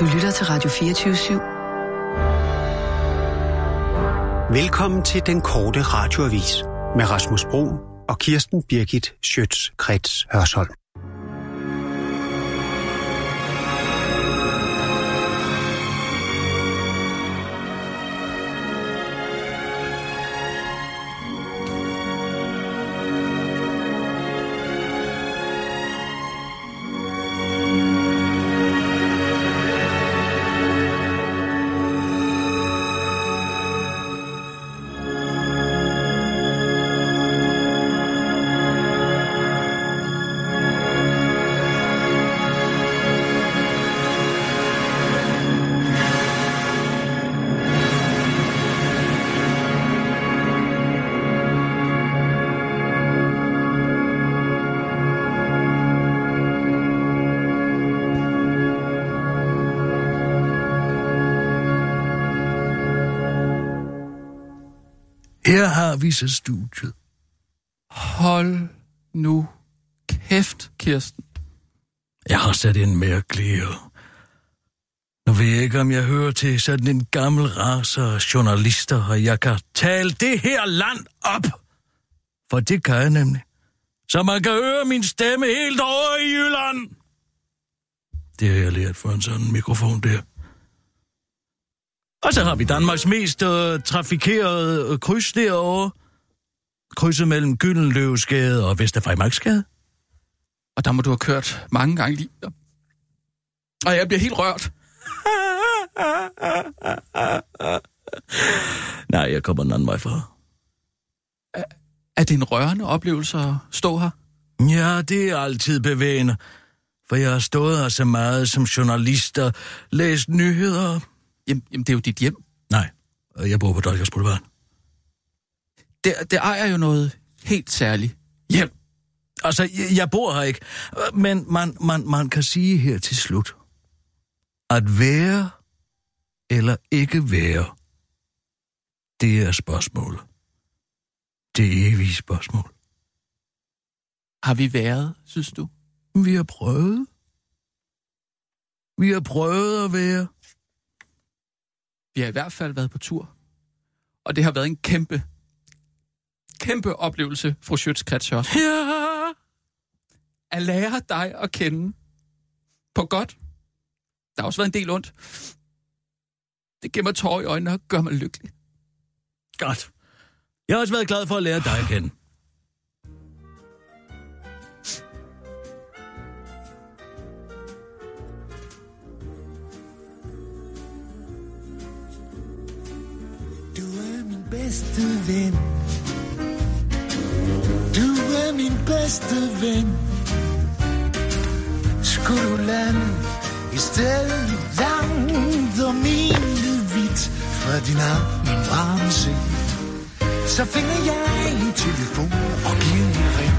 Du lytter til Radio 24 /7. Velkommen til den korte radioavis med Rasmus Bro og Kirsten Birgit Schøtz-Krets Hørsholm. Så studiet. Hold nu kæft, Kirsten. Jeg har sat en mærkelig... Nu ved jeg ikke, om jeg hører til sådan en gammel race af journalister, og jeg kan tale det her land op. For det kan jeg nemlig. Så man kan høre min stemme helt over i Jylland. Det har jeg lært for en sådan mikrofon der. Og så har vi Danmarks mest øh, trafikerede øh, kryds derovre. Krydset mellem Gyldenløvesgade og Vesterfejmarksgade. Og der må du have kørt mange gange lige. Og jeg bliver helt rørt. Nej, jeg kommer den anden vej fra. Er det en rørende oplevelse at stå her? Ja, det er altid bevægende. For jeg har stået her så meget som journalist og læst nyheder. Jamen, jamen det er jo dit hjem. Nej, og jeg bor på Dolkers Boulevard. Det, det ejer jo noget helt særligt. Hjem. Altså, jeg, jeg bor her ikke. Men man, man, man kan sige her til slut, at være eller ikke være, det er spørgsmålet. Det evige spørgsmål. Har vi været, synes du? Vi har prøvet. Vi har prøvet at være. Vi har i hvert fald været på tur. Og det har været en kæmpe, kæmpe oplevelse, fru Schøtz også. Ja. At lære dig at kende. På godt. Der har også været en del ondt. Det giver mig tår i øjnene og gør mig lykkelig. Godt. Jeg har også været glad for at lære dig at kende. Bedste ven. Du er min bedste ven. Skulle du lande i stedet langt og mile vidt fra din arm, min varme sind, så finder jeg en telefon og giver en ring.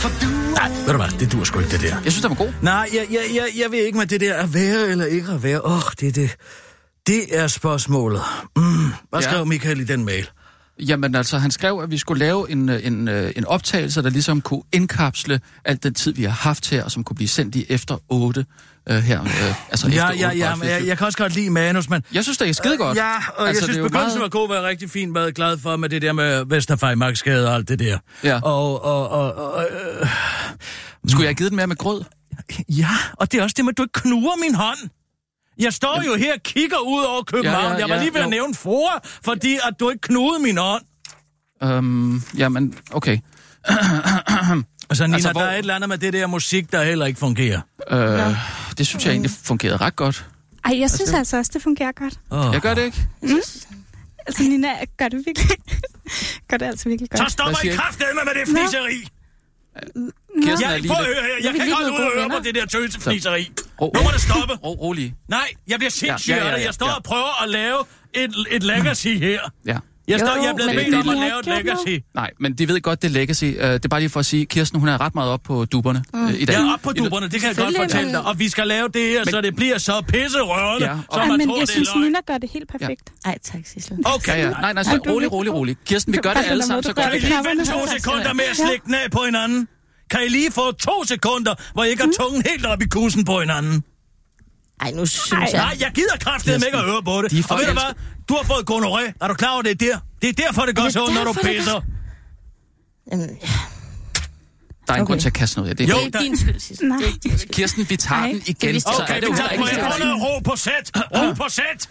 For du Nej, ved du hvad, det dur sgu ikke, det der. Jeg synes, det var god. Nej, jeg, jeg, jeg, jeg ved ikke, hvad det der er være eller ikke at være. Åh, oh, det er det. Det er spørgsmålet. Mm, hvad Ja. skrev Michael i den mail? Jamen altså, han skrev, at vi skulle lave en, øh, en, øh, en optagelse, der ligesom kunne indkapsle alt den tid, vi har haft her, og som kunne blive sendt i efter 8 øh, her. Øh, altså Ja, efter ja, 8 ja, men jeg, 24. jeg kan også godt lide manus, men... Jeg synes, det er skide godt. Ja, og altså, jeg synes, begyndelsen meget- var god, var rigtig fint, været glad for med det der med Vesterfejmarksgade og alt det der. Ja. Og, og, og, og øh, Skulle jeg have givet den mere med grød? ja, og det er også det med, at du ikke knuger min hånd. Jeg står jo her og kigger ud over København. Ja, ja, jeg var ja, lige ved at jo. nævne Fora, fordi at du ikke knugede min hånd. Øhm, jamen, okay. Altså, Nina, Altså, altså, hvor- der er et eller andet med det der musik, der heller ikke fungerer. Øh, det synes jeg egentlig fungerede ret godt. Ej, jeg synes altså også, det fungerer godt. Oh. Jeg gør det ikke. Altså, Nina, gør det virkelig... gør det altså virkelig Så godt. stopper Hvad I kraftedeme med det fniseri. Kirsten er Jeg, lige prøv at lidt- høre her. Nu er Jeg vi kan ikke holde ud og høre på det der tøsefniseri. Ro, Nu må det stoppe. Ro, rolig. Nej, jeg bliver sindssyg Ja, ja, ja, ja, Jeg står ja. og prøver at lave et, et legacy her. Ja. Jeg, står, Jo, jeg er blevet bedt om at lave et legacy. Nej, men de ved godt, det er legacy. Uh, det er bare lige for at sige, Kirsten, hun er ret meget op på duberne mm. uh, i dag. Jeg er op på duberne, det kan jeg godt fortælle dig. Og vi skal lave det her, Men- så det bliver så pisserørende, Ja, så og- Ej, man men tror, jeg det er synes, løgn. Nina gør det helt perfekt. Ej, tak, Sissel. Okay, Ja, ja. Nej, nej, så er rolig, rolig, rolig. Kirsten, vi gør det kan alle sammen, så godt Kan vi det. kan. lige vente to sekunder med at slikke den af på hinanden? Kan I lige få to sekunder, hvor I ikke har tungen helt op i kussen på hinanden? Ej, nu synes Ej. jeg... Nej, jeg gider kraftedeme ikke at høre på det. De er og ved du hvad? Du har fået gonoré. Er du klar over det er der? Det er derfor, det gør så det når du derfor, det pisser. Jamen, Der er en Okay. grund til at kaste noget af det. Jo, det er der- din skyld, Sissel. Nej. Det. Kirsten, vi tager Ej, den det igen. er Okay, det vi jo tager, heller må ikke jeg få noget ro på sæt? Ro på sæt!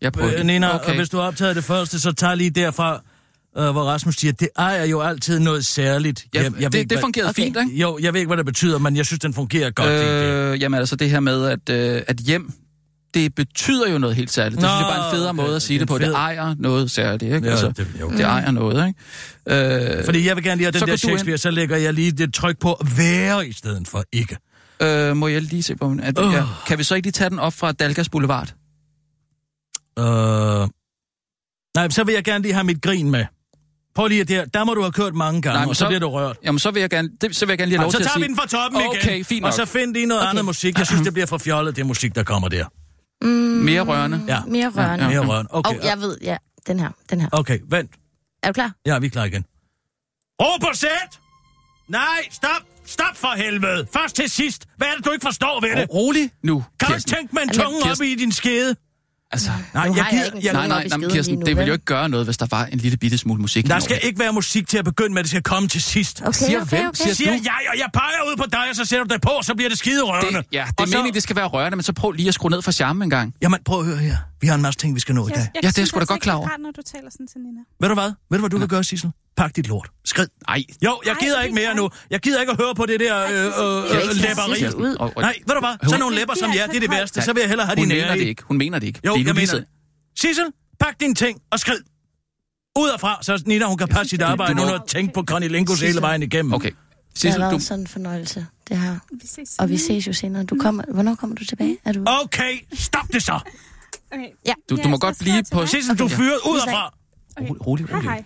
Jeg prøver Øh, Nina, okay. hvis du har optaget det første, så tag lige derfra, øh, hvor Rasmus siger, det ejer jo altid noget særligt. Ja, Jeg- jeg ved det, ikke, det hvad- fungerede Okay. fint, ikke? Jo, jeg ved ikke, hvad det betyder, men jeg synes, den fungerer godt. det er det. Øh, jamen altså det her med, at, øh, at hjem, det betyder jo noget helt særligt. Det Nå, synes jeg bare er en federe måde at sige Det er det på. en Det fed- ejer noget særligt, ikke? Ja, altså, det- jo. det ejer noget, ikke? Øh, Fordi jeg vil gerne lige have den Så der ind. Shakespeare, så lægger jeg lige det tryk på være i stedet for ikke. øh, må jeg lige se på... At, Åh. ja, kan vi så ikke lige tage den op fra Dalgas Boulevard? Øh... Nej, så vil jeg gerne lige have mit grin med. Prøv lige der, der må du have kørt mange gange, Nej, og så, så- så bliver du rørt. Jamen, så vil jeg gerne, det, så vil jeg gerne lige have lov så til at tager vi sige... den fra toppen igen. Okay, fint Og nok. så find lige noget okay. andet musik. Jeg synes, det bliver for fjollet, det musik, der kommer der. Mm, Mere rørende. Ja. Mere rørende. Mere rørende. Okay, Okay, og jeg ved, ja, den her, den her. okay, vent. Er du klar? Ja, vi er klar igen. Ro på sæt! Nej, stop! Stop for helvede! Først til sidst. Hvad er det, du ikke forstår ved det? Ro- Rolig nu, Kan du ikke tænke med en tunge op i din skede? Altså, Nej, Nu jeg jeg gider... Jeg, tunge. nej, nej, nej, Kirsten, nu, det vil jo ikke gøre noget, hvis der var en lille bitte smule musik. der skal ikke være musik til at begynde med, det skal komme til sidst. Okay, Siger okay, hvem? okay. Siger Siger du? jeg, og jeg peger ud på dig, og så sætter du det på, så bliver det skide rørende. Det, ja, det Og er så- meningen, det skal være rørende, men så prøv lige at skrue ned for charmen en gang. Jamen, prøv at høre her. Vi har en masse ting, vi skal nå i dag. Jeg, jeg Ja, det er sgu da altså godt ikke, klar det er over. rart, når du taler sådan til Nina. Ved du hvad? Ved du, hvad du kan gøre, Sissel? Pak dit lort. Skrid. Nej. Jo, jeg Ej, gider det ikke er mere nu. Jeg gider ikke at høre på det der øh, øh, øh. Sissel Nej, ved du hvad? Sådan nogle læber som jer, det er det værste. Så vil jeg hellere have Hun mener nære det i. ikke. Hun mener det ikke. Jo, nu jeg mener Sissel, pak dine ting og skrid. Ud og fra, så Nina, hun kan passe sit arbejde, uden at tænke på Connie Lingus hele vejen igennem. Okay. Det har Sissel, du... sådan en fornøjelse, det her. Vi ses Og vi ses jo senere. Du kommer, hvornår kommer du tilbage? Er du... Okay, stop det så. Okay. Ja. Du, du må godt blive på... Sissel, du fyrer ud Vi og ses. fra. Rolig, rolig, Hej, rolig. hej.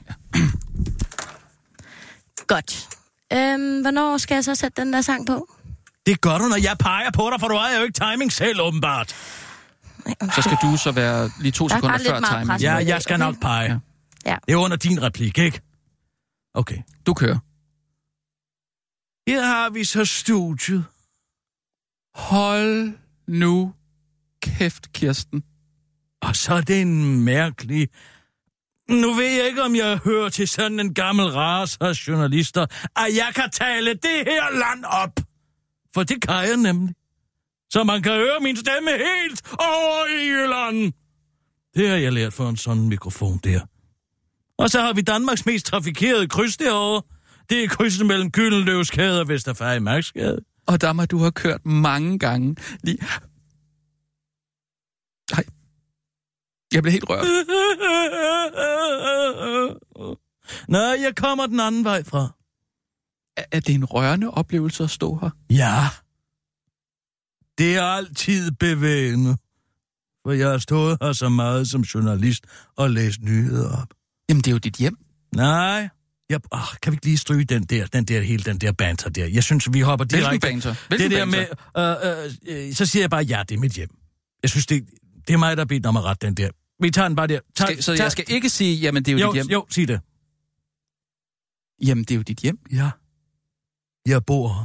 Godt. Øhm, hvornår skal jeg så sætte den der sang på? Det gør du, når jeg peger på dig, for du har jo ikke timing selv, åbenbart. Så skal du så være lige to Der er sekunder før timing. Ja, jeg skal nok pege. Ja. Ja. Det er under din replik, ikke? Okay. Du kører. Her har vi så studiet. Hold nu kæft, Kirsten. Og så er det en mærkelig... Nu ved jeg ikke, om jeg hører til sådan en gammel ras af journalister, at jeg kan tale det her land op. For det kan jeg nemlig. Så man kan høre min stemme helt over i Jylland. Det har jeg lært for en sådan mikrofon der. Og så har vi Danmarks mest trafikerede kryds derovre. Det er krydset mellem Gyldenløvskade og Vesterfærge Marksgade. Og der må du har kørt mange gange. Lige... Nej. Jeg blev helt rørt. Nej, jeg kommer den anden vej fra. Er- Er det en rørende oplevelse at stå her? Ja. Det er altid bevægende. For jeg har stået her så meget som journalist og læst nyheder op. Jamen, det er jo dit hjem. Nej. Jeg, oh, kan vi ikke lige stryge den der, den der, hele den der banter der? Jeg synes, vi hopper Hvilken direkte. banter? Hvilken det der banter? med, øh, øh, øh, så siger jeg bare, ja, det er mit hjem. Jeg synes, det, det er mig, der har bedt om at rette den der. Vi tager den bare der. Tag, Skal, så jeg skal ikke sige, jamen, det er jo, jo, dit hjem. jo, sig det. Jamen, det er jo dit hjem. Ja. Jeg bor her.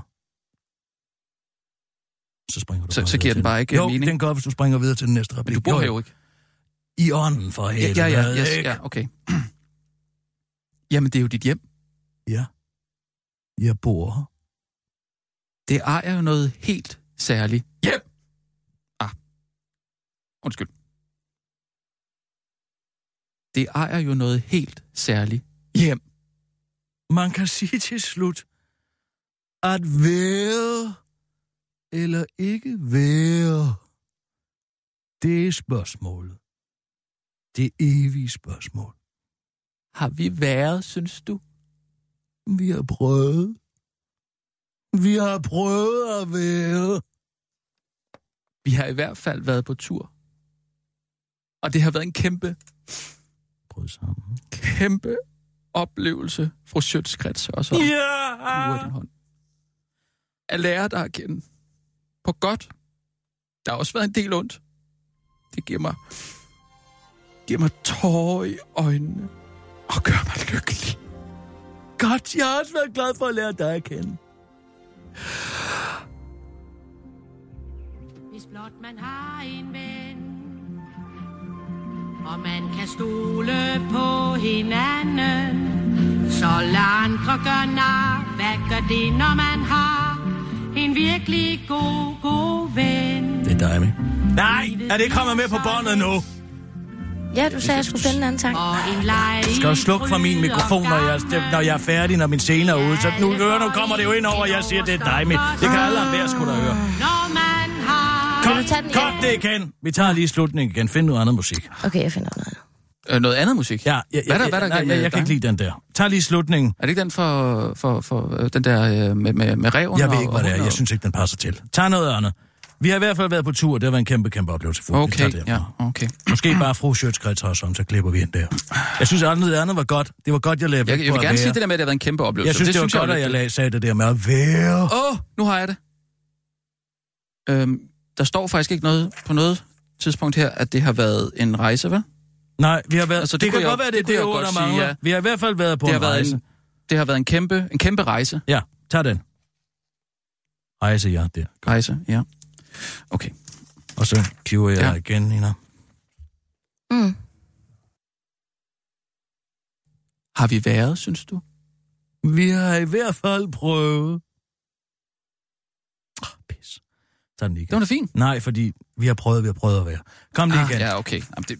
Så springer du Så- bare så giver den bare ikke jo, mening. den gør, hvis du springer videre til den næste replik. Men du bor her jo ikke. I ånden for Ja, helvede. ja, ja, yes, ikke? ja, okay. Jamen, det er jo dit hjem. ja. Jeg bor her. Det ejer jo noget helt særligt. Hjem! Ah. Undskyld. Det ejer jo noget helt særligt. Hjem. Man kan sige til slut, at være eller ikke være, det er spørgsmålet. Det evige spørgsmål. Har vi været, synes du? Vi har prøvet. Vi har prøvet at være. Vi har i hvert fald været på tur. Og det har været en kæmpe, Prøv sammen. kæmpe oplevelse, fru Sjøtskrets og så Ja! ja. din hånd. At lære dig at kende. På godt. Der har også været en del ondt. Det giver mig, giver mig tårer i øjnene og gør mig lykkelig. Godt, jeg har også været glad for at lære dig at kende. Hvis blot man har en ven, og man kan stole på hinanden, så lad andre gøre nar. Hvad gør det, når man har en virkelig god, god ven? Det er dig, Nej, er det kommet med på båndet nu? Ja, du sagde, jeg skulle finde en anden sang. Du skal jo slukke for min mikrofon, når jeg, når jeg er færdig, når min scene er ude. Så nu, hører, nu kommer det jo ind over, og jeg siger, det er dig, det kan alle andre skulle da høre. Vil du Kom, tage den det igen. Vi tager lige slutningen igen. Find noget andet musik. Okay, jeg finder noget. Øh, noget andet musik? Ja, ja, Hvad er der, hvad er der nej, jeg, jeg kan ikke lide den der. Tag lige slutningen. Er det ikke den for, for, for øh, den der øh, med, med, med reven? Jeg ved ikke, hvad det er. Jeg synes ikke, den passer til. Tag noget andet. Vi har i hvert fald været på tur. Det var en kæmpe, kæmpe oplevelse for Okay, ja, okay. Måske bare fru Sjøtskreds også om, så klipper vi ind der. Jeg synes, at noget andet var godt. Det var godt, jeg lavede Jeg, jeg vil gerne sige det der med, at det har været en kæmpe oplevelse. Jeg synes, det, det var godt, jeg at jeg lidt- lag, sagde det der med at være. Åh, oh, nu har jeg det. Øhm, der står faktisk ikke noget på noget tidspunkt her, at det har været en rejse, vel? Nej, vi har været... Altså, det det, kan jeg- godt være, det, det det, ord, der godt sige, mangler. ja. Vi har i hvert fald været på Det har en været rejse. en, det har været en kæmpe, en kæmpe rejse. Ja, tag den. Rejse, ja, der. Rejse, ja. Okay. Og så cuer jeg ja. igen, Nina. Mm. Har vi været, synes du? Vi har i hvert fald prøvet. Oh, pis. Tag den lige Det var igen. da fint. Nej, fordi vi har prøvet, vi har prøvet at være. Kom lige Ah, igen. ja, okay. Jamen, det...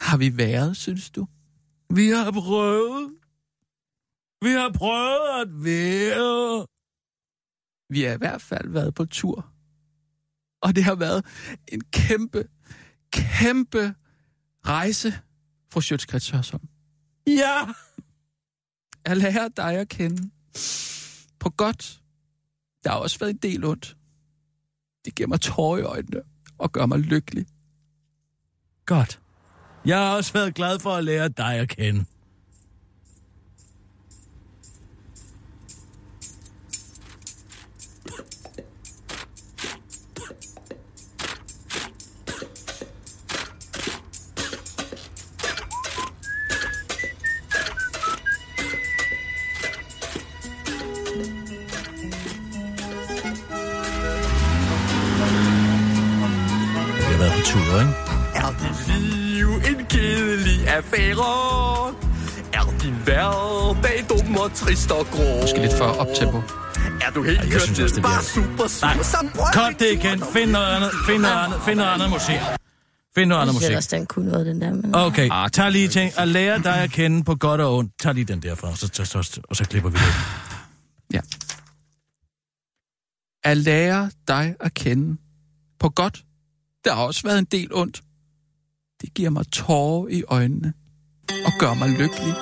Har vi været, synes du? Vi har prøvet. Vi har prøvet at være. Vi har i hvert fald været på tur. Og det har været en kæmpe, kæmpe rejse fra Sjøtskrets Hørsholm. Ja. At lære dig at kende. På godt. Der har også været en del ondt. Det giver mig tårer i øjnene og gør mig lykkelig. Godt. Jeg har også været glad for at lære dig at kende. Liv en kedelig affære? Er din hverdag dum og trist og grå? Måske lidt for optempo. Er du helt jeg kørt det bare virker. super sur, Nej, så Cut det igen. Find noget andet. Find noget andet. Find noget andet musik. Find noget andet Jeg synes musik. også, den kunne noget, den der. Men... Okay, Ah, tag lige ting. At lære dig at kende på godt og ondt. Tag lige den derfra, så, så, så, og så klipper vi det. Ja. At lære dig at kende på godt. Der har også været en del ondt. Det giver mig tårer i øjnene og gør mig lykkelig.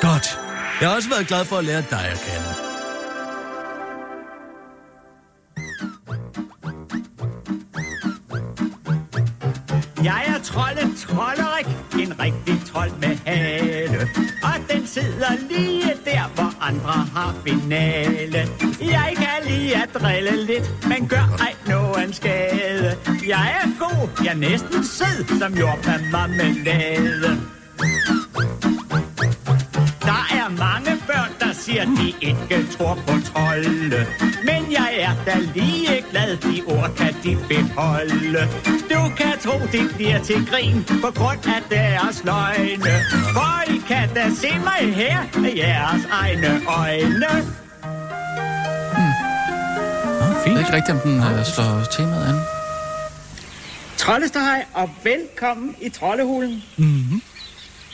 Godt. Jeg har også været glad for at lære dig at kende. Jeg er trolden Trollerik, en rigtig trold med hale. Og den sidder lige der, hvor andre har finale. Jeg kan lige at drille lidt, men gør ej nogen skade. Jeg er god, jeg er næsten sød, som jordbær marmelade siger, de ikke tror på trolde. Men jeg er da lige glad, de ord kan de beholde. Du kan tro, det bliver til grin på grund af deres løgne. For I kan da se mig her med jeres egne øjne. Nå, Jeg ved fint. ikke rigtigt, om den øh, slår temaet an. Troldesteg, og velkommen i Troldehulen. Mm-hmm.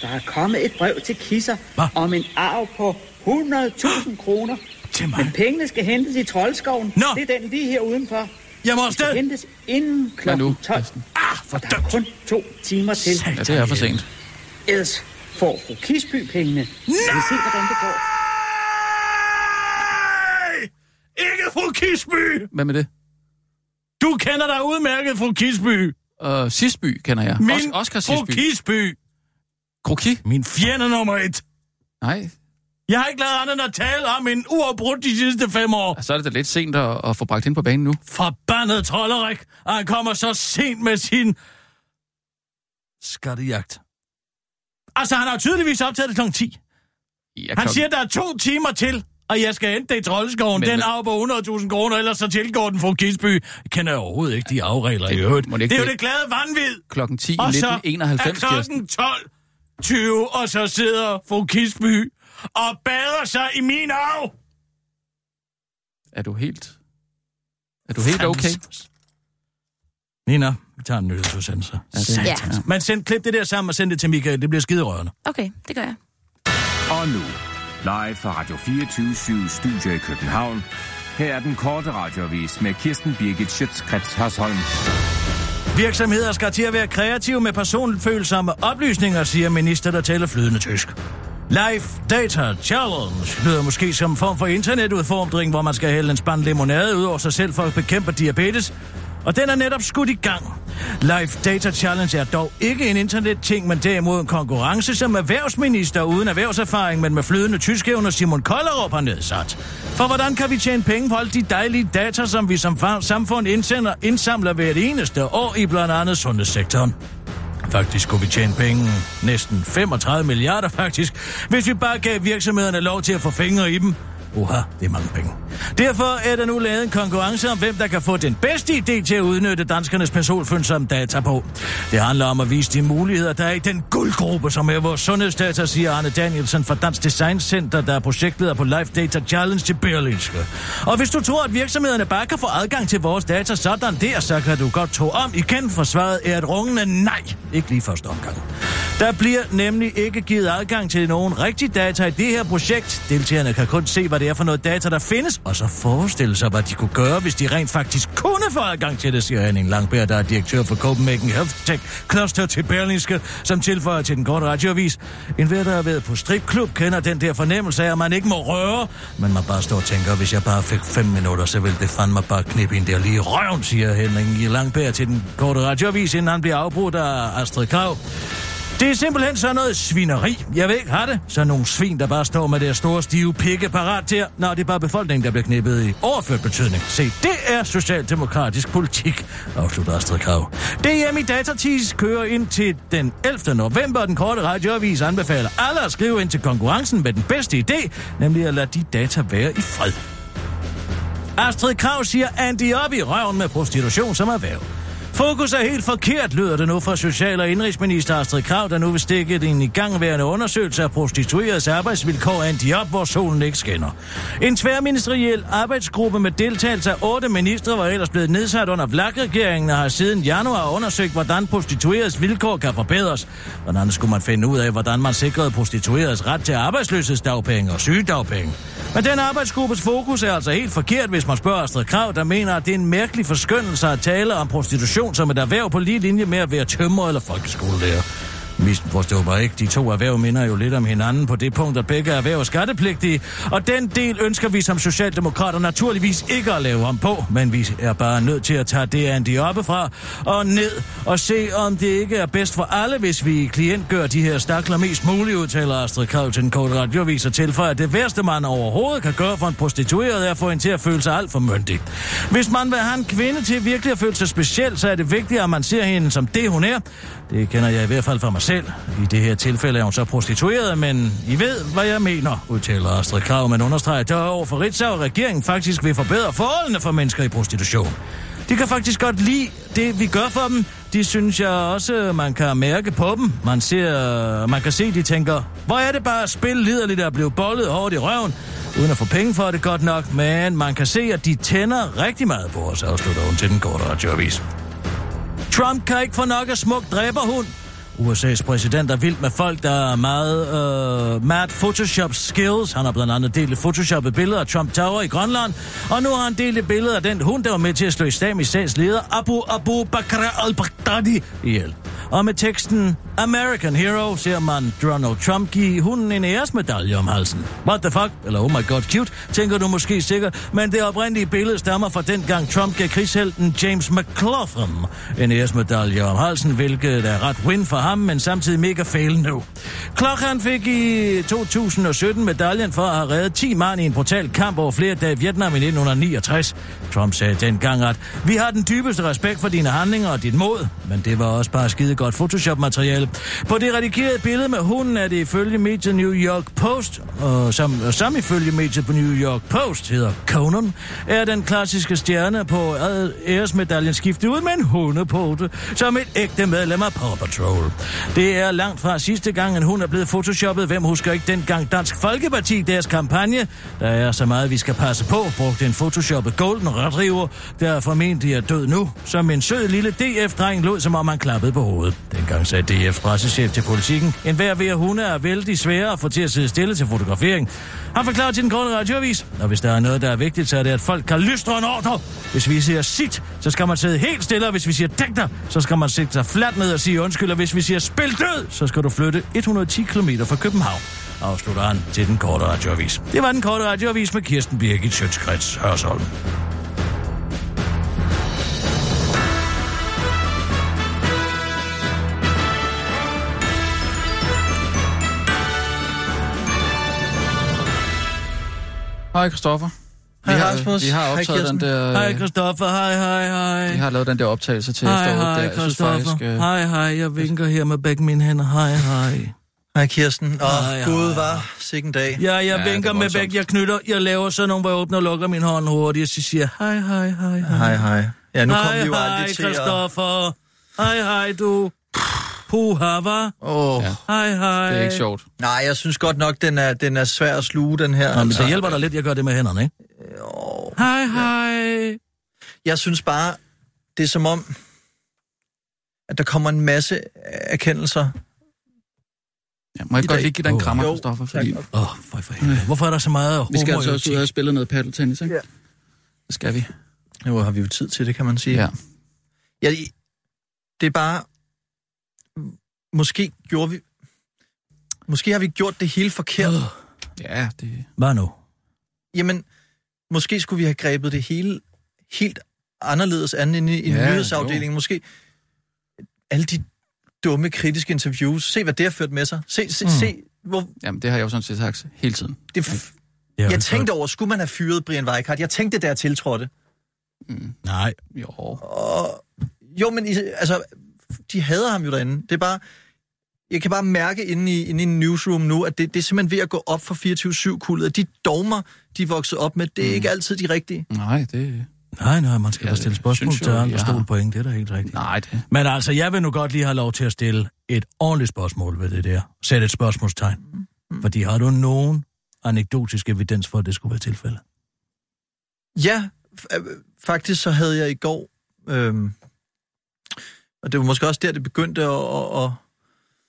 Der er kommet et brev til Kisser Hva? om en arv på 100.000 kroner. Til Men mig. pengene skal hentes i Troldskoven. Nå. Det er den lige her udenfor. Jeg må afsted. hentes inden Hvad nu? kl. 12. Kirsten? Ah, for Og der er kun to timer til. Ja, det er for sent. Ellers får fru Kisby pengene. Vi vil se, hvordan det går. Nej! Ikke fru Kisby! Hvad med det? Du kender dig udmærket, fru Kisby. Uh, Sisby kender jeg. Min Os- Oscar fru Sisby. Kisby. Kroki? Min fjende nummer et. Nej, Jeg har ikke lavet andet end at tale om en uafbrudt de sidste fem år. så er det da lidt sent at, at få bragt ind på banen nu. Forbandet trollerik, og han kommer så sent med sin skattejagt. Altså, han har tydeligvis optaget det kl. 10. Ja, Han klokken- siger, der er to timer til, og jeg skal hente det i Troldeskoven. Men Den hvad- arv på 100.000 kroner, ellers så tilgår den fra Kisby. Jeg kender overhovedet ikke de afregler i øvrigt. det Det er jo det- det glade vanvid. Klokken 10 Og så 1991, er klokken 12, 20, og så sidder fru Kisby og bader sig i min arv. Er du helt... Er du helt okay? Nina, vi tager en nyhedsudsendelse. Ja, det-. Ja. Men send, klip det der sammen og send det til Michael. Det bliver skide rørende. Okay, det gør jeg. Og nu, live fra Radio 24 Studio i København. Her er den korte radiovis med Kirsten Birgit Schøtzgrads Hasholm. Virksomheder skal til at være kreative med personfølsomme oplysninger, siger minister, der taler flydende tysk. Life Data Challenge lyder måske som en form for internetudfordring, hvor man skal hælde en spand limonade ud over sig selv for at bekæmpe diabetes. Og den er netop skudt i gang. Life Data Challenge er dog ikke en internetting, men derimod en konkurrence, som erhvervsminister uden erhvervserfaring, men med flydende tyskevner Simon Kollerup har nedsat. For hvordan kan vi tjene penge på alle de dejlige data, som vi som samfund indsender, indsamler hvert eneste år i blandt andet sundhedssektoren? Faktisk kunne vi tjene penge, næsten 35 milliarder faktisk, hvis vi bare gav virksomhederne lov til at få fingre i dem. Uha, det er mange penge. Derfor er der nu lavet en konkurrence om, hvem der kan få den bedste idé til at udnytte danskernes personfølsomme data på. Det handler om at vise de muligheder, der er i den guldgruppe, som er vores sundhedsdata, siger Arne Danielsen fra Dansk Design Center, der er projektleder på Life Data Challenge til Berlinske. Og hvis du tror, at virksomhederne bare kan få adgang til vores data sådan der, så kan du godt tro om igen, for svaret er et rungende nej. Ikke lige første omgang. Der bliver nemlig ikke givet adgang til nogen rigtig data i det her projekt. Deltagerne kan kun se, hvad det er for noget data, der findes, og så forestille sig, hvad de kunne gøre, hvis de rent faktisk kunne få adgang til det, siger Henning Langberg, der er direktør for Copenhagen Health Tech Cluster til Berlingske, som tilføjer til den korte radioavis. En hver, der har været på stripklub, kender den der fornemmelse af, at man ikke må røre, men man bare står og tænker, hvis jeg bare fik fem minutter, så ville det fandme bare knippe en der lige i røven, siger Henning Langberg til den korte radioavis, inden han bliver afbrudt af Astrid Krav. Det er simpelthen sådan noget svineri. Jeg ved ikke har det. Så nogle svin, der bare står med deres store stive pikke parat til. Nå, det er bare befolkningen, der bliver knippet i overført betydning. Se, det er socialdemokratisk politik, afslutter Astrid Krav. DM i Datatis kører ind til den 11. november. Den korte radioavis anbefaler alle at skrive ind til konkurrencen med den bedste idé, nemlig at lade de data være i fred. Astrid Krav siger Andy op i røven med prostitution som erhverv. Fokus er helt forkert, lyder det nu fra Social- og Indrigsminister Astrid Krav, der nu vil stikke en igangværende undersøgelse af prostitueredes arbejdsvilkår af en job, hvor solen ikke skinner. En tværministeriel arbejdsgruppe med deltagelse af otte ministre var ellers blevet nedsat under vlak-regeringen og har siden januar undersøgt, hvordan prostitueredes vilkår kan forbedres. Hvordan skulle man finde ud af, hvordan man sikrede prostitueredes ret til arbejdsløshedsdagpenge og sygedagpenge. Men den arbejdsgruppes fokus er altså helt forkert, hvis man spørger Astrid Krav, der mener, at det er en mærkelig forskyndelse at tale om prostitution som et erhverv på lige linje med at være tømrer eller folkeskolelærer. Misforstå mig ikke, de to erhverv minder jo lidt om hinanden på det punkt, at begge erhverv er skattepligtige, og den del ønsker vi som socialdemokrater naturligvis ikke at lave om på, men vi er bare nødt til at tage det Andy oppefra og ned og se, om det ikke er bedst for alle, hvis vi klientgør de her stakler mest muligt, udtaler Astrid Krav til den korte radiovis og tilføjer, at det værste, man overhovedet kan gøre for en prostitueret, er at få hende til at føle sig alt for myndig. Hvis man vil have en kvinde til virkelig at føle sig speciel, så er det vigtigt, at man ser hende som det, hun er. Det kender jeg i hvert fald fra mig selv. I det her tilfælde er hun så prostitueret, men I ved, hvad jeg mener, udtaler Astrid Krav, men understreger der over for Ritzau, at regeringen faktisk vil forbedre forholdene for mennesker i prostitution. De kan faktisk godt lide det, vi gør for dem. De synes jeg også, man kan mærke på dem. Man, ser, man kan se, de tænker, hvor er det bare at spille liderligt at blive bollet hårdt i røven, uden at få penge for det godt nok, men man kan se, at de tænder rigtig meget på os, afslutter hun til den korte radioavis. Trump kan ikke få nok af smuk dræberhund. USA's præsident er vild med folk, der er meget øh, mad Photoshop skills. Han har blandt andet delt et photoshoppet billede af Trump Tower i Grønland, og nu har han delt et billede af den hund, der var med til at slå islamisk sags leder Abu Abu Bakr al-Baghdadi ihjel. Og med teksten American Hero ser man Donald Trump give hunden en æresmedalje om halsen. What the fuck? Eller oh my god cute, tænker du måske sikkert, men det oprindelige billede stammer fra dengang Trump gav krigshelten James McLaughlin en æresmedalje om halsen, hvilket er ret win for ham, men samtidig mega fail nu. Klokken fik i 2017 medaljen for at have reddet 10 mand i en brutal kamp over flere dage i Vietnam i 1969. Trump sagde dengang, at vi har den dybeste respekt for dine handlinger og dit mod, men det var også bare skide godt Photoshop-materiale. På det redigerede billede med hunden er det ifølge mediet New York Post, og som, og som ifølge mediet på New York Post hedder Conan, er den klassiske stjerne på æresmedaljen skiftet ud med en hundepote, som et ægte medlem af Paw Patrol. Det er langt fra sidste gang, en hund er blevet photoshoppet. Hvem husker ikke dengang Dansk Folkeparti, deres kampagne, der er så meget, vi skal passe på, brugte en photoshoppet Golden Retriever, der formentlig er død nu, som en sød lille DF-dreng lod, som om han klappede på hovedet. Dengang sagde DF's pressechef til politikken, en hver ved hunde er vældig svære at få til at sidde stille til fotografering. Han forklarer til den grønne radioavis, og hvis der er noget, der er vigtigt, så er det, at folk kan lystre en ordre. Hvis vi siger sit, så skal man sidde helt stille, og hvis vi siger dæk dig, så skal man sætte sig fladt ned og sige undskyld, og hvis vi siger spil død, så skal du flytte 110 km fra København afslutter han til den korte radioavis. Det var den korte radioavis med Kirsten Birgit Sjøtskrets Hørsholm. Hej, Christoffer. Hej, vi har, Rasmus. Vi har Hej, optaget Kirsten. den der... Hej, Christoffer. Hej, hej, hej. Vi har lavet den der optagelse til Hej, efteråret. hej, synes Christoffer. øh, Hej, hej. Jeg vinker her med begge mine hænder. Hej, hej. Hej Kirsten. Og Hej, Gud hej. var sikken dag. Ja, jeg Ja, vinker er med begge. Jeg knytter. Jeg laver sådan nogle, hvor jeg åbner og lukker min hånd hurtigt, og så siger hej, hej, hej, hej. Hej, hej. Ja, nu hej, kommer vi jo hej, aldrig til at... Christoffer. Hej, hej, du. Puha, hva? Åh, Ja. Hej, hej. det er ikke sjovt. nej, jeg synes godt nok, den er, den er svær at sluge, den her. Nå, men altså. det hjælper dig lidt, jeg gør det med hænderne, ikke? Hej, hej. Jeg synes bare, det er som om, at der kommer en masse erkendelser. Ja, må jeg I godt dag. lige give dig en krammer, Jo, Christoffer? Fordi. Åh, oh, for, for helvede. Hvorfor er der så meget vi skal altså også ud og spille noget paddeltennis, ikke? Ja. Det skal vi. Nu har vi jo tid til det, kan man sige. Ja. ja det er bare... Måske gjorde vi... Måske har vi gjort det hele forkert. Øh. Ja, det... Hvad nu? Jamen, måske skulle vi have grebet det hele helt anderledes an end i, i Ja, ja, nyhedsafdelingen. Måske alle de dumme kritiske interviews. Se, hvad det har ført med sig. Se, se, Mm. se hvor Jamen, det har jeg jo sådan set sagt hele tiden. det... F- Ja, jeg tænkte over, skulle man have fyret Brian Weikart? Jeg tænkte, da jeg tiltrådte. Mm. Nej. Jo. Og, jo, men altså, de hader ham jo derinde. Det er bare... Jeg kan bare mærke inde i, inde i en newsroom nu, at det, det er simpelthen ved at gå op for 24-7-kullet. At de dogmer, de er vokset op med, det er mm. ikke altid de rigtige. Nej, det... Nej, nej, man skal Ja, da stille spørgsmål til andre jeg stole point. Det er da helt rigtigt. Nej, det... Men altså, jeg vil nu godt lige have lov til at stille et ordentligt spørgsmål ved det der. Sæt et spørgsmålstegn. Mm. Fordi har du nogen anekdotisk evidens for, at det skulle være tilfældet? Ja, øh, faktisk så havde jeg i går, øhm, og det var måske også der, det begyndte at, at, at,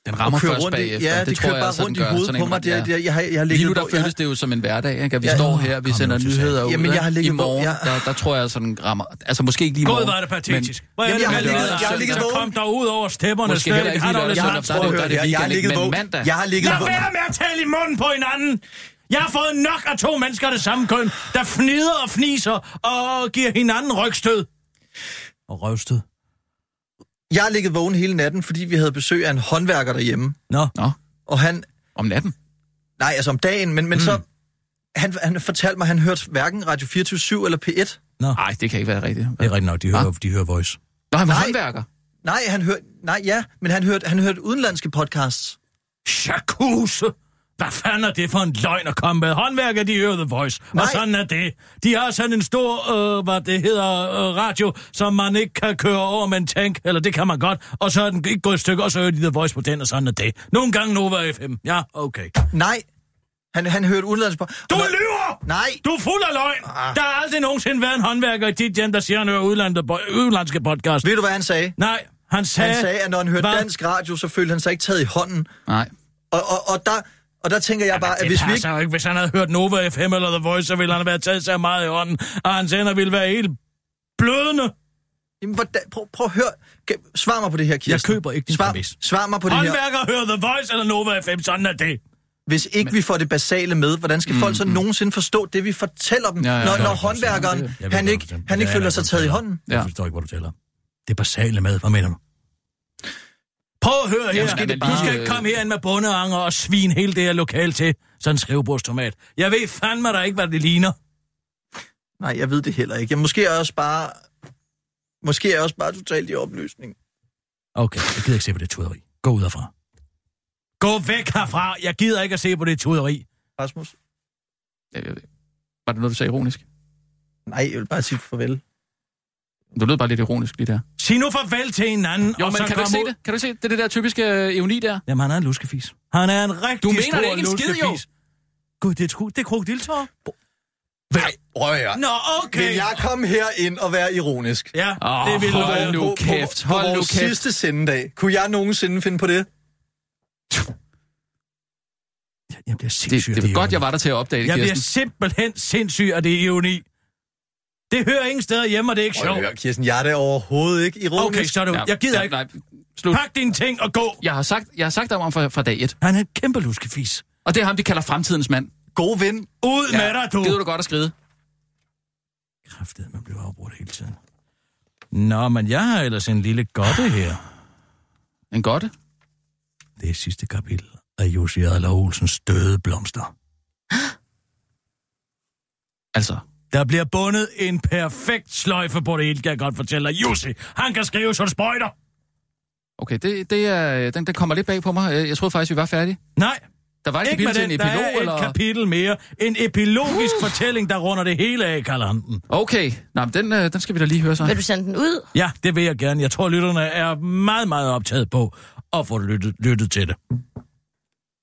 Den rammer at køre først rundt i, bagefter. ja, det, det tror jeg, bare sådan rundt i hovedet Sådan på en- mig. Det, ja. jeg, jeg, jeg, har- jeg har Lige nu, der jeg, føles det jo som en hverdag, ikke? At vi Ja. står her, vi sender nyheder ud. Jamen, jeg har ikke? ligget I morgen, vågen- der, der tror jeg sådan rammer... Altså, måske ikke lige i God morgen. var det patetisk. Hvor er Jamen, jeg har ligget- jeg har og ligget vågen. Kom der ud over stepperne. Måske heller ikke Har lige der er der er det jeg, jeg har weekend, ligget men vågen. mandag. Jeg har ligget Lad vågen. være med at tale i munden på hinanden! Jeg har fået nok af to mennesker af det samme køn, der fnider og fniser og giver hinanden rygstød. Og røvstød. Jeg har ligget vågen hele natten, fordi vi havde besøg af en håndværker derhjemme. Nå, Nå, Og han, om natten. nej, altså om dagen, men, men mm. så... Han, han fortalte mig, at han hørte hverken Radio 24 eller P1. nå. Nej, det kan ikke være rigtigt. Det er rigtigt nok, de hører, de hører voice. Nå, han var Nej. håndværker. Nej, han hørte... Nej, ja, men han hørte, han hørte udenlandske podcasts. Jacuzzi! Hvad fanden er det for en løgn at komme med? Håndværker, de hører The Voice. Nej. Og sådan er det. De har sådan en stor, øh, hvad det hedder, øh, radio, som man ikke kan køre over med en tank. Eller det kan man godt. Og så er den ikke gået et stykke, og så hører de The Voice på den, og sådan er det. Nogle gange Nova FM. Ja, okay. Nej, han, han hørte udenlandske podcasts. Du lyver! Nej, Du er fuld af løgn! Ah. Der har aldrig nogensinde været en håndværker i dit hjem, der siger, han hører udlandske, udlandske podcast. ved du, hvad han sagde? Nej, han sagde... Han sagde, at når han hørte Hvad? dansk radio, så følte han sig ikke taget i hånden. Nej. Og, og, og, der, og der tænker jeg bare, at det hvis vi ikke... ikke. Hvis han havde hørt Nova FM eller The Voice, så ville han have været taget sig meget i hånden, og hans hænder ville være helt blødende. Jamen, hvordan, prøv, prøv at høre. Svar mig på det her, Kirsten. Jeg køber ikke din svar, præmis. svar mig på det her. Håndværker hører The Voice eller Nova FM, sådan er det. Hvis ikke vi får det basale med, hvordan skal folk så nogensinde forstå det, vi fortæller dem, Mm, Ja, ja, når, ja. når håndværkeren, han ikke, han ikke Ja, føler ja, sig taget i hånden? Jeg Ja. forstår ikke, hvad du taler om. Det er basale med. Hvad mener du? Prøv at høre her. er det du skal ikke komme herind med bundeanger og svin hele det her lokal til. Sådan en skrivebordstomat. Jeg ved fandme der ikke, hvad det ligner. Nej, jeg ved det heller ikke. Jeg, måske er jeg også bare... Måske er jeg også bare totalt i opløsning. Okay, jeg gider ikke se på det tuderi. Gå ud herfra. Gå væk herfra. Jeg gider ikke at se på det tuderi. Rasmus? Øh, Var det noget, du sagde ironisk? Nej, jeg vil bare sige farvel. Du lød bare lidt ironisk lige der. Sig nu farvel til hinanden, Jo, og men så kan du ikke se ud. det? Kan du se det? Det er det der typiske øh, ironi der. Jamen, han er en luskefis. Han er en rigtig Du mener stor det ikke en skid, jo? Gud, det er, det er krokodiltår. Nej, prøv at høre. Nå, okay. Vil jeg komme her ind og være ironisk? Ja, Åh, det vil du. hold nu kæft, på, på hold nu vores kæft. sidste sendedag. Kunne jeg nogensinde finde på det? Jeg bliver Det, sindssyg det af er godt, ironi. jeg var der til at opdage det, Jeg bliver Kirsten. simpelthen sindssyg af det ironi. Det hører ingen steder hjemme, og det er ikke sjovt. høre, Kirsten, jeg er da overhovedet ikke ironisk. Okay, så er det ud. Jeg gider ja, ikke. Nej, slut. Pak dine ting og gå. Jeg har sagt, jeg har sagt dig om fra, fra dag et. Han er en kæmpe luskefis. Og det er ham, de kalder fremtidens mand. God ven. Ud ja. med dig, du. Gider du godt at skride? Kræftet, man bliver afbrudt hele tiden. Nå, men jeg har ellers en lille godte her. En godte? Det er sidste kapitel af Jussi Adler Olsens døde blomster. Altså, Der bliver bundet en perfekt sløjfe på det hele, kan jeg godt fortælle dig. Jussi, han kan skrive som sprøjter. okay, det, det er, den, den kommer lidt bag på mig. Jeg troede faktisk, vi var færdige. Nej, Der var et ikke med den. en Der epilog, er eller? et kapitel mere. En epilogisk uh. fortælling, der runder det hele af, den. Okay, Nå, men den, øh, den skal vi da lige høre så. Vil du sende den ud? Ja, det vil jeg gerne. Jeg tror, lytterne er meget, meget optaget på at få lyttet, lyttet til det.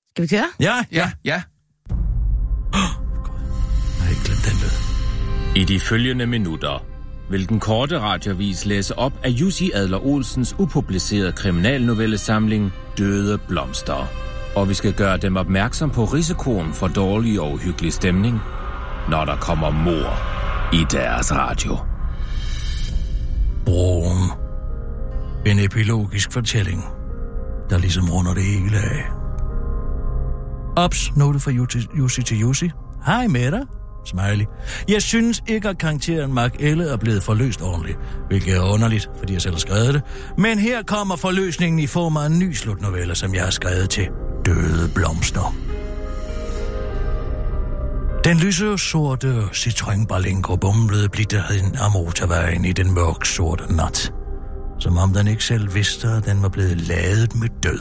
Skal vi køre? Ja, Ja, ja. jeg har ikke glemt den lyd. I de følgende minutter vil den korte radiovis læse op af Jussi Adler Olsens upublicerede kriminalnovellesamling Døde Blomster. Og vi skal gøre dem opmærksom på risikoen for dårlig og uhyggelig stemning, når der kommer mor i deres radio. Broen. En epilogisk fortælling, der ligesom runder det hele af. Ops, note fra Jussi- til Jussi. Hej med dig. Smiley. Jeg synes ikke, at karakteren Mark Elle er blevet forløst ordentligt, hvilket er underligt, fordi jeg selv har skrevet det. Men her kommer forløsningen i form af en ny slutnovelle, som jeg har skrevet til Døde Blomster. Den lyse sorte Citroën Berlingo bumlede blidt ind af motorvejen i den mørk sorte nat. Som om den ikke selv vidste, at den var blevet ladet med død.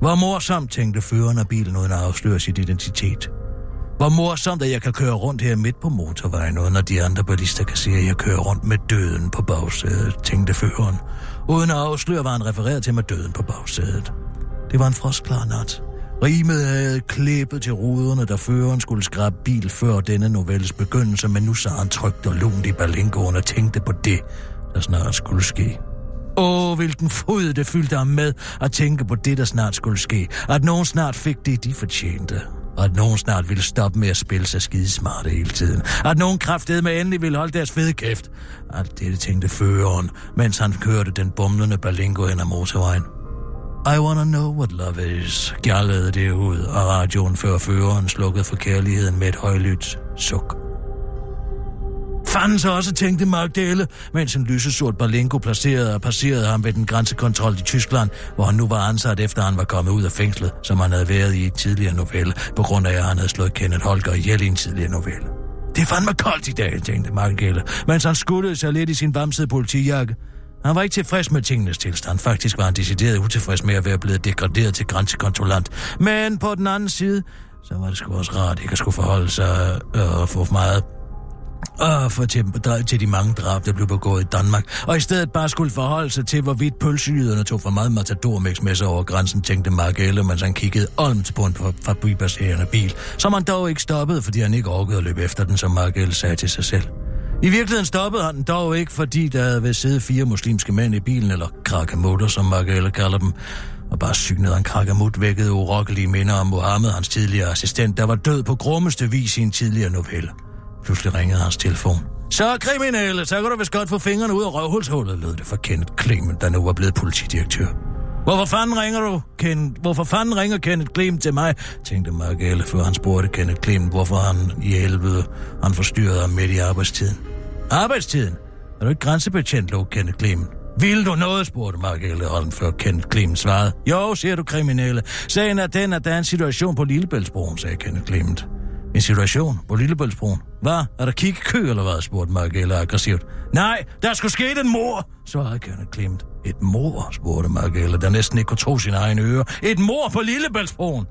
Hvor morsomt, tænkte føreren af bilen uden at afsløre sit identitet. Hvor morsomt, at jeg kan køre rundt her midt på motorvejen, uden at de andre ballister kan se, at jeg kører rundt med døden på bagsædet, tænkte føreren, uden at afsløre, var han refereret til med døden på bagsædet. Det var en frostklar nat. Rimet havde klippet til ruderne, da føreren skulle skrabe bil før denne novelles begyndelse, men nu sad han trygt og lunt i Berlingoen og tænkte på det, der snart skulle ske. Åh, hvilken fryd det fyldte ham med at tænke på det, der snart skulle ske. At nogen snart fik det, de fortjente. Og at nogen snart ville stoppe med at spille sig skidesmarte hele tiden. At nogen kraftede med endelig ville holde deres fede kæft. Alt det tænkte føreren, mens han kørte den bumlende Berlingo hen ad motorvejen. I wanna know what love is, gjaldede det ud og radioen, før føreren slukkede for kærligheden med et højlydt suk. Fanden så også, tænkte Mark Dale, mens en lysesort Berlingo placerede og passerede ham ved den grænsekontrol i Tyskland, hvor han nu var ansat efter han var kommet ud af fængslet, som han havde været i et tidligere novelle, på grund af at han havde slået Kenneth Holger ihjel i en tidligere novelle. Det er fandme koldt i dag, tænkte Mark Dale, mens han skuttede sig lidt i sin vamsede politijakke. Han var ikke tilfreds med tingenes tilstand. Faktisk var han decideret utilfreds med at være blevet degraderet til grænsekontrollant. Men på den anden side, så var det sgu også rart ikke at skulle forholde sig øh, få for meget og for til, til de mange drab, der blev begået i Danmark, og i stedet bare skulle forholde sig til, hvorvidt pølsejyderne tog for meget matadormix med sig over grænsen, tænkte Mark Elle, mens han kiggede olmt på en fabrikbaserende bil, som han dog ikke stoppede, fordi han ikke orkede at løbe efter den, som Mark sagde til sig selv. I virkeligheden stoppede han dog ikke, fordi der havde været sidde fire muslimske mænd i bilen, eller krakamutter, som Mark Elle kalder dem, og bare sygnede en krakamut vækkede urokkelige minder om Mohammed, hans tidligere assistent, der var død på grummeste vis i en tidligere novelle. Pludselig ringede hans telefon. Så kriminelle, så kan du vist godt få fingrene ud af røvhulshullet, lød det fra Kenneth Clement, der nu var blevet politidirektør. Hvorfor fanden ringer du, Ken? Hvorfor fanden ringer Kenneth Klem til mig? Tænkte Mark Elle, før han spurgte Kenneth Klem, hvorfor han i helvede han forstyrrede ham midt i arbejdstiden. Arbejdstiden? Er du ikke grænsebetjent, lå Kenneth Clement? Vil du noget, spurgte Mark Elleholm, før Kenneth Clement svarede. Jo, siger du kriminelle. Sagen er den, at der er en situation på Lillebæltsbroen, sagde Kenneth Clement. En situation på Lillebæltsbroen? Hvad? Er der kø eller hvad? spurgte Mark Eller aggressivt. Nej, der skulle ske en mor, svarede Kenneth Klimt. Et mor, spurgte Margelle, der næsten ikke kunne tro sine egne ører. Et mor på Lillebæltsbroen!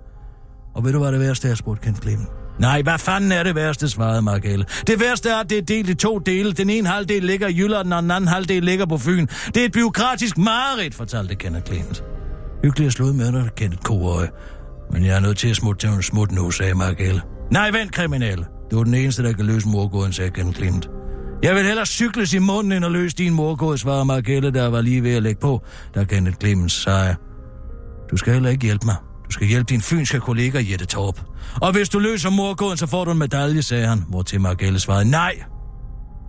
Og ved du, hvad det værste er, spurgte Kenneth Klimt. Nej, hvad fanden er det værste, svarede Margelle. Det værste er, at det er delt i to dele. Den ene halvdel ligger i Jylland, og den anden halvdel ligger på Fyn. Det er et byråkratisk mareridt, fortalte Kenneth Clement. Hyggeligt at slå med dig, Kenneth Koøje. Men jeg er nødt til at smutte til en smut nu, sagde Margelle. Nej, vent, kriminelle. Du er den eneste, der kan løse morgåden, sagde Ken Clement. Jeg vil hellere cykles i munden, end at løse din morgåde, svarede Margelle, der var lige ved at lægge på, da Kenneth Clemens sagde. Du skal heller ikke hjælpe mig. Du skal hjælpe din fynske kollega Jette Torp. Og hvis du løser morgåden, så får du en medalje, sagde han, hvor til Margelle svarede, nej.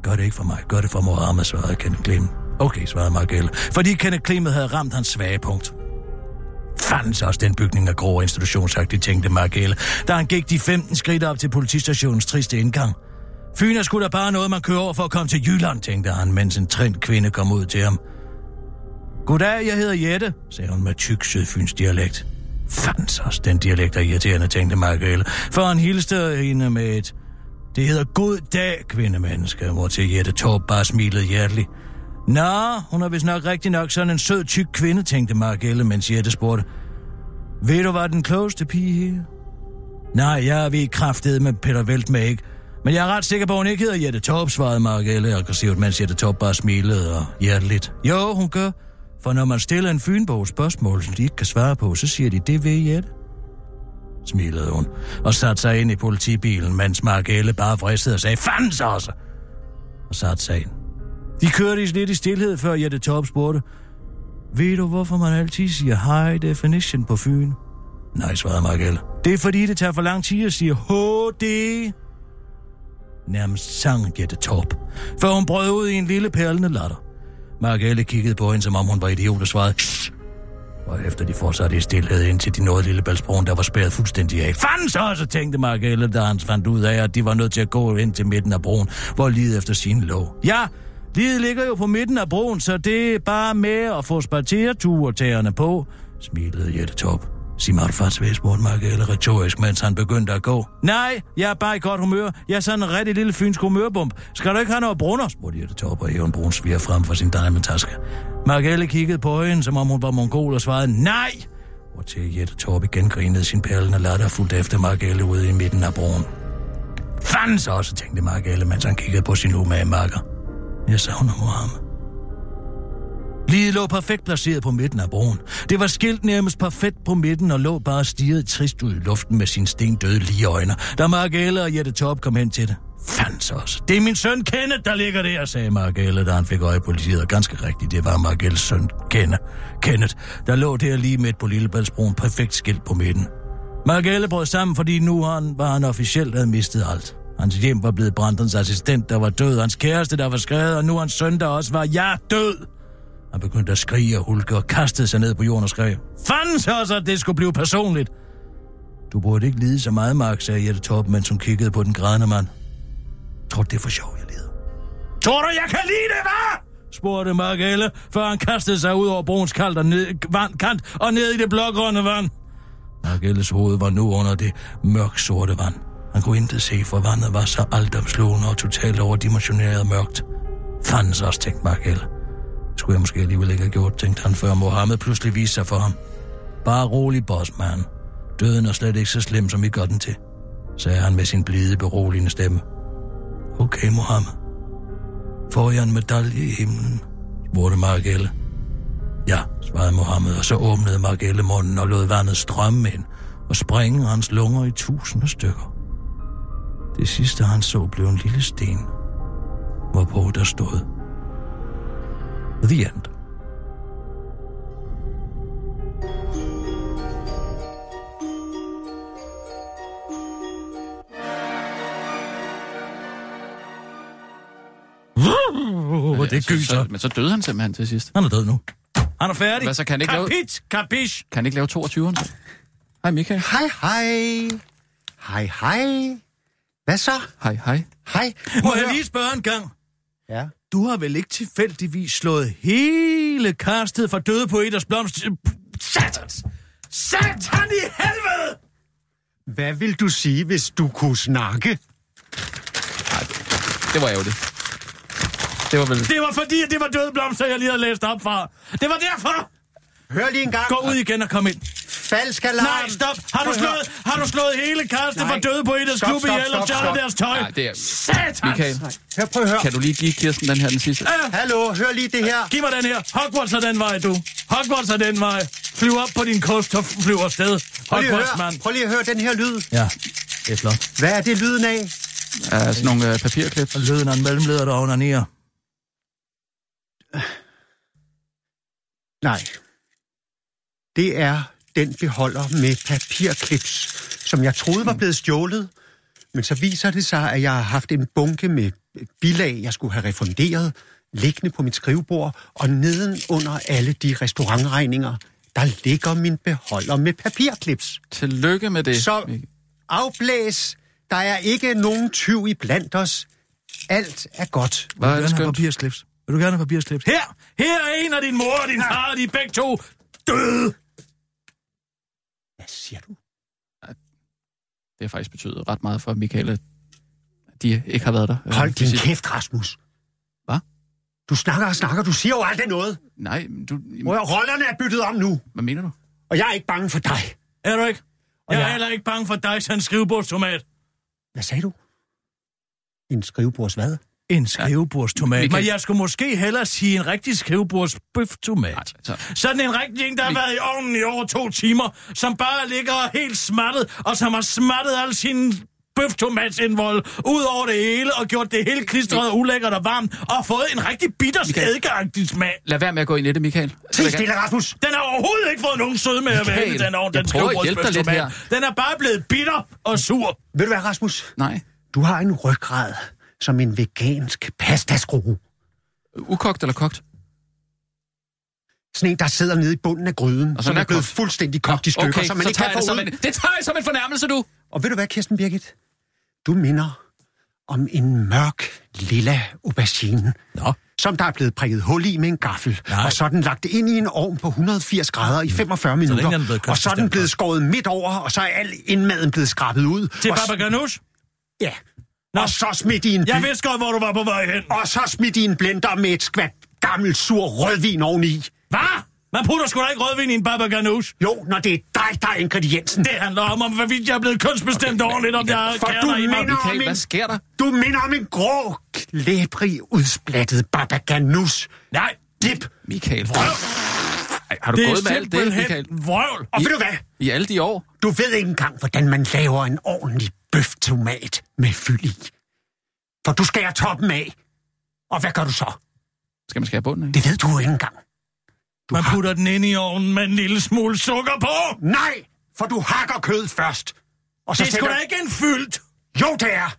Gør det ikke for mig, gør det for Mohammed, svarede Kenneth Clemens. Okay, svarede Margelle, fordi Kenneth Clemens havde ramt hans svage punkt. Fandens også den bygning af grå institutionsagtigt, tænkte Margelle, da han gik de 15 skridt op til politistationens triste indgang. Fyn er sgu da bare noget, man kører over for at komme til Jylland, tænkte han, mens en trint kvinde kom ud til ham. Goddag, jeg hedder Jette, sagde hun med tyk sydfyns dialekt. Fandens også, den dialekt er irriterende, tænkte Margrethe, for han hilste hende med et... Det hedder god dag, kvindemenneske, hvor til Jette Torp bare smilede hjerteligt. Nå, hun er vist nok rigtig nok sådan en sød, tyk kvinde, tænkte Margelle, mens Jette spurgte. Ved du, hvad den klogeste pige her? Nej, jeg ved kraftet med Peter Velt med ikke. Men jeg er ret sikker på, at hun ikke hedder Jette Torp, svarede Margelle aggressivt, mens Jette Torp bare smilede og hjerteligt. Jo, hun gør. For når man stiller en fynbog spørgsmål, som de ikke kan svare på, så siger de, det ved Jette. Smilede hun, og satte sig ind i politibilen, mens Margelle bare fristede og sagde, fanden så også! Og satte sig ind. De kørte lidt i stillhed, før Jette Torp spurgte, ved du, hvorfor man altid siger high definition på Fyn? Nej, svarede Margelle. Det er fordi, det tager for lang tid at sige HD. Nærmest sang Jette Torp, før hun brød ud i en lille perlende latter. Margelle kiggede på hende, som om hun var idiot og svarede, Shh! Og efter de fortsatte i stillhed indtil de nåede Lillebæltsbroen, der var spærret fuldstændig af. Fanden så, så tænkte Margelle, da han fandt ud af, at de var nødt til at gå ind til midten af broen, hvor lige efter sin lå. Ja, livet ligger jo på midten af broen, så det er bare med at få spartereturtagerne på, smilede Jette Top. Sig mig, far Svæs, spurgte retorisk, mens han begyndte at gå. Nej, jeg er bare i godt humør. Jeg er sådan en rigtig lille fynsk humørbump. Skal du ikke have noget brunner? spurgte Jette Top og hævde en brun frem for sin diamondtaske. Margelle kiggede på hende, som om hun var mongol, og svarede nej. Og til Jette Torp igen grinede sin perlende latter fuldt efter Margelle ude i midten af broen. Fanden så også, tænkte Margelle, mens han kiggede på sin umage makker. Jeg savner Mohammed. Liget lå perfekt placeret på midten af broen. Det var skilt nærmest perfekt på midten og lå bare stirret trist ud i luften med sine stendøde lige øjne, da Margelle og Jette Torp kom hen til det. Fandt også. Det er min søn Kenneth, der ligger der, sagde Margelle, da han fik øje på politiet. Og ganske rigtigt, det var Margelles søn Kenneth, Kenneth, der lå der lige midt på Lillebæltsbroen, perfekt skilt på midten. Margelle brød sammen, fordi nu han, var han officielt havde mistet alt. Hans hjem var blevet brændt, hans assistent, der var død, hans kæreste, der var skrevet, og nu hans søn, der også var, ja, død! Han begyndte at skrige og hulke og kastede sig ned på jorden og skrev, Fanden så også, at det skulle blive personligt! Du burde ikke lide så meget, Mark, sagde Jette Torp, mens hun kiggede på den grædende mand. Tror det er for sjov, jeg lider? Tror du, jeg kan lide det, hvad? spurgte Margelle, før han kastede sig ud over broens kant og ned, vand, kant og ned i det blågrønne vand. Margelles hoved var nu under det mørk sorte vand. Han kunne intet se, for vandet var så altomslående og totalt overdimensioneret mørkt. Fanden så også, tænkte Margelle. Skulle jeg måske alligevel ikke have gjort, tænkte han, før Mohammed pludselig viste sig for ham. Bare rolig, bossman. Døden er slet ikke så slem, som I gør den til, sagde han med sin blide, beroligende stemme. Okay, Mohammed. Får jeg en medalje i himlen? spurgte Margelle. Ja, svarede Mohammed, og så åbnede Margelle munden og lod vandet strømme ind og sprænge hans lunger i tusinde stykker. Det sidste, han så, blev en lille sten, hvorpå der stod The End. Det så, gyser. så, men så døde han simpelthen til sidst. Han er død nu. Han er færdig. Hvad så, kan han ikke lave- Kapit, kapish. Kan han ikke lave 22'eren så? Hej Michael. Hej, hej. Hej, hej. Hvad så? Hej, hej. Hej. Må jeg lige spørge en gang? Ja. Du har vel ikke tilfældigvis slået hele kastet fra døde på Eders blomst... Satans! Satan i helvede! Hvad vil du sige, hvis du kunne snakke? Det var ærgerligt. Det var vel... Det var fordi, at det var døde blomster, jeg lige havde læst op fra. Det var derfor! Hør lige en gang. Gå ud igen og kom ind. Falsk alarm. Nej, stop! Har du slået, har du slået hele Karsten Nej. for døde på Eders klub ihjel og stjålet deres tøj? Nej, det er... Satan! Michael, Hør, prøv at høre. kan du lige give Kirsten den her, den sidste? Ja, Hallo, hør lige det her. giv mig den her. Hogwarts er den vej, du. Hogwarts er den vej. Flyv op på din kost og flyv afsted. Hogwarts, mand. Prøv lige at høre den her lyd. Ja, det er flot. Hvad er det lyden af? Ja, sådan nogle øh, papirklip. Og lyden af en mellemleder, der onanerer. Nej. Det er den beholder med papirklips, som jeg troede var blevet stjålet. Men så viser det sig, at jeg har haft en bunke med bilag, jeg skulle have refunderet, liggende på mit skrivebord, og neden under alle de restaurantregninger, der ligger min beholder med papirklips. Tillykke med det. Så afblæs. Der er ikke nogen tyv i blandt os. Alt er godt. Hvor er Vil det du gerne have skønt. papirsklips? Vil du gerne have papirsklips? Her! Her er en af din mor og din far, og de er begge to døde. Siger du? Det har faktisk betydet ret meget for Michael, at de ikke har været der. øh, Hold de din sidste- kæft, Rasmus. Hvad? Du snakker og snakker, du siger jo aldrig noget. Nej, men du... Hvor rollerne er byttet om nu, Hvad mener du? og jeg er ikke bange for dig. Er du ikke? Og Jeg er jeg- heller ikke bange for dig, sådan en skrivebordstomat. Hvad sagde du? En skrivebords hvad? En skrivebordstomat. Michael- Men jeg skulle måske hellere sige en rigtig skrivebordsbøftomat. Så, Sådan en rigtig en, der har været i ovnen i over to timer, som bare ligger helt smattet, og som har smattet al sin bøftomatsindvold ud over det hele, og gjort det hele klistret og ulækkert og varmt, og fået en rigtig bitter skædegagtig smag. lad være med at gå ind i det, Michael. Sig stille, Rasmus. Den har overhovedet ikke fået nogen sødme af at være Michael, inde i den ovn, den at skrivebordspøftomat. Den er bare blevet bitter og sur. Ved du hvad, Rasmus? Nej. Du har en ryggrad som en vegansk pastaskrue. Ukogt eller kogt? Sådan en, der sidder nede i bunden af gryden, Og så som er er blevet kogt. fuldstændig kogt i stykker, okay, så man så ikke kan få det, ud. en, det tager jeg som en fornærmelse, du. Og ved du hvad, Kirsten Birgit? Du minder om en mørk, lilla aubergine, Nå. som der er blevet prikket hul i med en gaffel, Nej. og så er den lagt ind i en ovn på 180 grader i 45 længe er den minutter, blevet og så er den blevet skåret midt over, og så er al indmaden blevet skrabet ud. Til og, Baba Ganoush? Ja. Og så smidt i en Jeg vidste godt, hvor du var på vej hen. og så smidt i en blender med et skvat gammel sur rødvin oveni. Hvad? Man putter sgu da ikke rødvin i en Baba Ganoush. Jo, når det er dig, der er ingrediensen. Det handler om, om hvorvidt jeg er blevet kønsbestemt ordentligt, om jeg har For du i mener om en, hvad sker der? du minder om en grå, klæbrig, udsplattet babaganus. Nej, Dip. Michael, vrøvl. Ej, har du Det er gået med alt det, Michael? vrøvl. Og ved du hvad? I alle de år? Du ved ikke engang, hvordan man laver en ordentlig bøftomat med fyld i. For du skærer toppen af. Og hvad gør du så? Skal man skære bunden af? Det ved du jo ikke engang. Du Man har... putter den ind i ovnen med en lille smule sukker på. Nej, for du hakker kød først. Og så Det er sgu sætter... da ikke en fyldt. Jo, det er.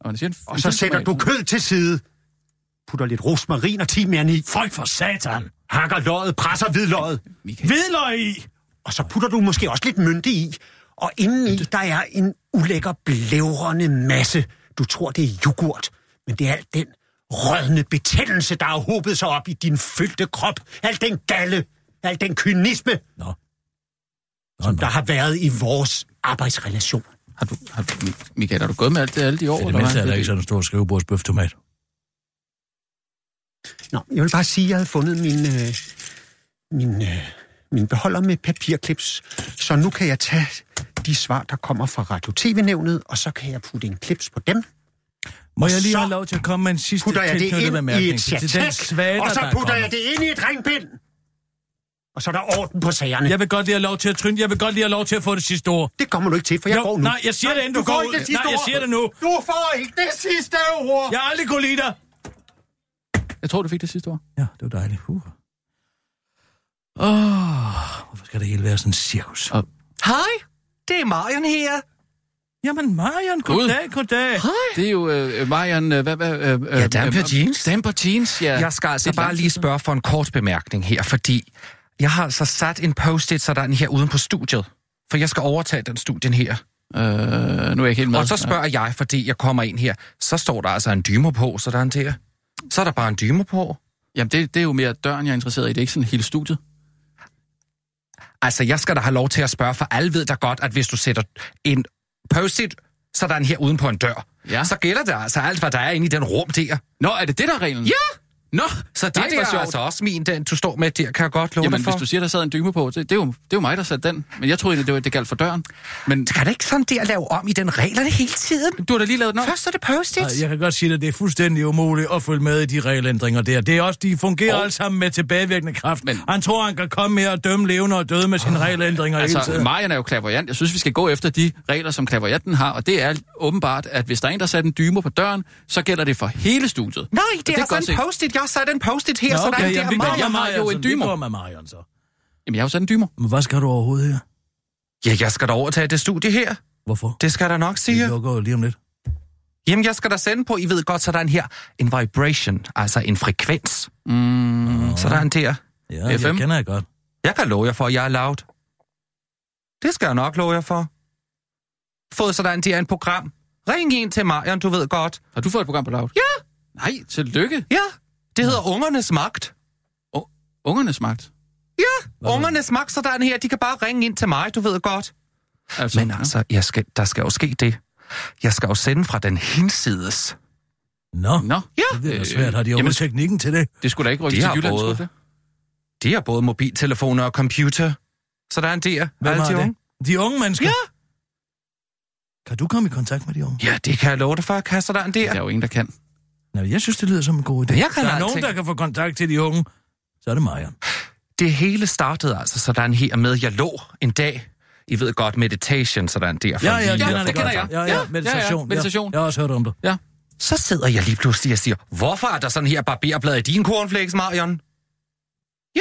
Og, man siger en, Og så sætter du kød til side. Putter lidt rosmarin og timian i. Frygt for satan. Hakker løget, presser hvidløget. Michael. Hvidløg i. Og så putter du måske også lidt mynte i. Og indeni, der er en ulækker blævrende masse. Du tror, det er yoghurt, men det er alt den rødne betændelse, der har hobet sig op i din fyldte krop. Al den galle, al den kynisme, Nå. Nå, som nå. der har været i vores arbejdsrelation. Har du, har du, Michael, har du gået med alt det alle de år? Det eller mindste hvad? er der ikke sådan en stor skrivebordsbøftomat. Nå, jeg vil bare sige, at jeg havde fundet min, øh, min, øh, min beholder med papirklips. Så nu kan jeg tage de svar, der kommer fra Radio-TV-nævnet, og så kan jeg putte en klips på dem. Må jeg lige have lov til at komme med en sidste putter jeg det ind i et til den chatek, svater, og så er putter jeg det ind i et ringbind. Og så er der orden på sagerne. Jeg vil godt lige have lov til at tryne. Jeg vil godt lige have lov til at få det sidste ord. Det kommer du ikke til, for jeg Jo, går nu. nej, jeg siger det, inden du får går ikke ud. det sidste Nej, jeg ord. siger det nu. Du får ikke det sidste ord. Jeg har aldrig kunne lide dig. Jeg tror, du fik det sidste år. Ja, det var dejligt. Uh. Åh, hvorfor skal det hele være sådan en cirkus? Og- Hej, det er Marion her. Jamen, Marion, goddag, goddag. Det er jo øh, Marian... Øh, hvad, hvad, øh, Ja, Damper Jeans. Damper Jeans, ja. Jeg skal altså er bare lige spørge for en kort bemærkning her, fordi jeg har altså sat en post-it sådan her uden på studiet, for jeg skal overtage den studien her. Øh, nu er jeg ikke helt med. Og så spørger jeg, fordi jeg kommer ind her, så står der altså en dymer på, sådan der. Så er der bare en dymer på. Jamen, det, det er jo mere døren, jeg er interesseret i. Det er ikke sådan hele studiet. Altså, jeg skal da have lov til at spørge, for alle ved da godt, at hvis du sætter en post-it sådan her uden på en dør, Ja. så gælder det altså alt, hvad der er inde i den rum der. Nå, er det det, der er reglen? Ja! Nå, Så det der er sjovt. altså også min, den du står med der, kan jeg godt love Jamen, dig for. hvis du siger, der sad en dyme på, det, det, er jo, det er jo mig, der satte den. Men jeg troede egentlig, det, var, det galt for døren. Men Kan det ikke sådan der lave om i den reglerne hele tiden? du har da lige lavet den om. Først er det post Ej, Jeg kan godt sige dig, det er fuldstændig umuligt at følge med i de regelændringer der. Det er også, de fungerer Og- alle sammen med tilbagevirkende kraft. Men-. Han tror, han kan komme her og dømme levende og døde med sine regelændringer hele Altså, tiden. Marian er jo klaverjant. Jeg synes, vi skal gå efter de regler, som klaverjanten har. Og det er åbenbart, at hvis der er en, der sætter en dymer på døren, så gælder det for hele studiet. Nej, Og det, er, godt sådan set. en post-it. Jeg har sat en post-it her, Nå, så der okay, er jamen, der vi går Marian. med har jo en Marion, så. Vi dymer. med Marion, så. Jamen, jeg har jo sat en dymer. Men hvad skal du overhovedet her? Ja, jeg skal da overtage det studie her. Hvorfor? Det skal der nok sige. lukker jo lige om lidt. Jamen, jeg skal da sende på, I ved godt, så der er en her, en vibration, altså en frekvens. Mm. Så der er en der. Ja, FM? jeg kender jeg godt. Jeg kan love jer for, at jeg er loud. Det skal jeg nok love jer for. Fået sådan der en program. Ring ind til Marion, du ved godt. Har du fået et program på laut? Ja, Nej, tillykke. ja. Det hedder Ungernes Magt. Ungernes magt. Ja, Ungernes Magt, så der er en her, de kan bare ringe ind til mig, du ved godt. Altså, Men altså, jeg skal, der skal jo ske det. Jeg skal jo sende fra den hinsides. Nå, Nå, Ja, det er svært. Har de jamen- overhovedet teknikken til det? det skulle da ikke rykke De til har Jylland, både- det? de har både mobiltelefoner og computer. Så der er en der. Hvem Alle har de det? unge. De unge mennesker? Ja. Kan du komme i kontakt med de unge? Ja, det kan jeg love dig for, Kasser, der er en der. Der er jo ingen, der kan. Nej, jeg synes, det lyder som en god idé. Jeg kan der er nogen, der kan få kontakt til de unge. Så er det Marion. Det hele startede altså sådan her med, jeg lå en dag. I ved godt, meditation, sådan der. Ja, ja, kender få det godt. kender jeg. Ja, Ja, ja, meditation. ja, ja, meditation. Jeg har også hørt om det. Ja. Så sidder jeg lige pludselig og siger, hvorfor er der sådan her barberblad i din cornflakes, Marion? Ja.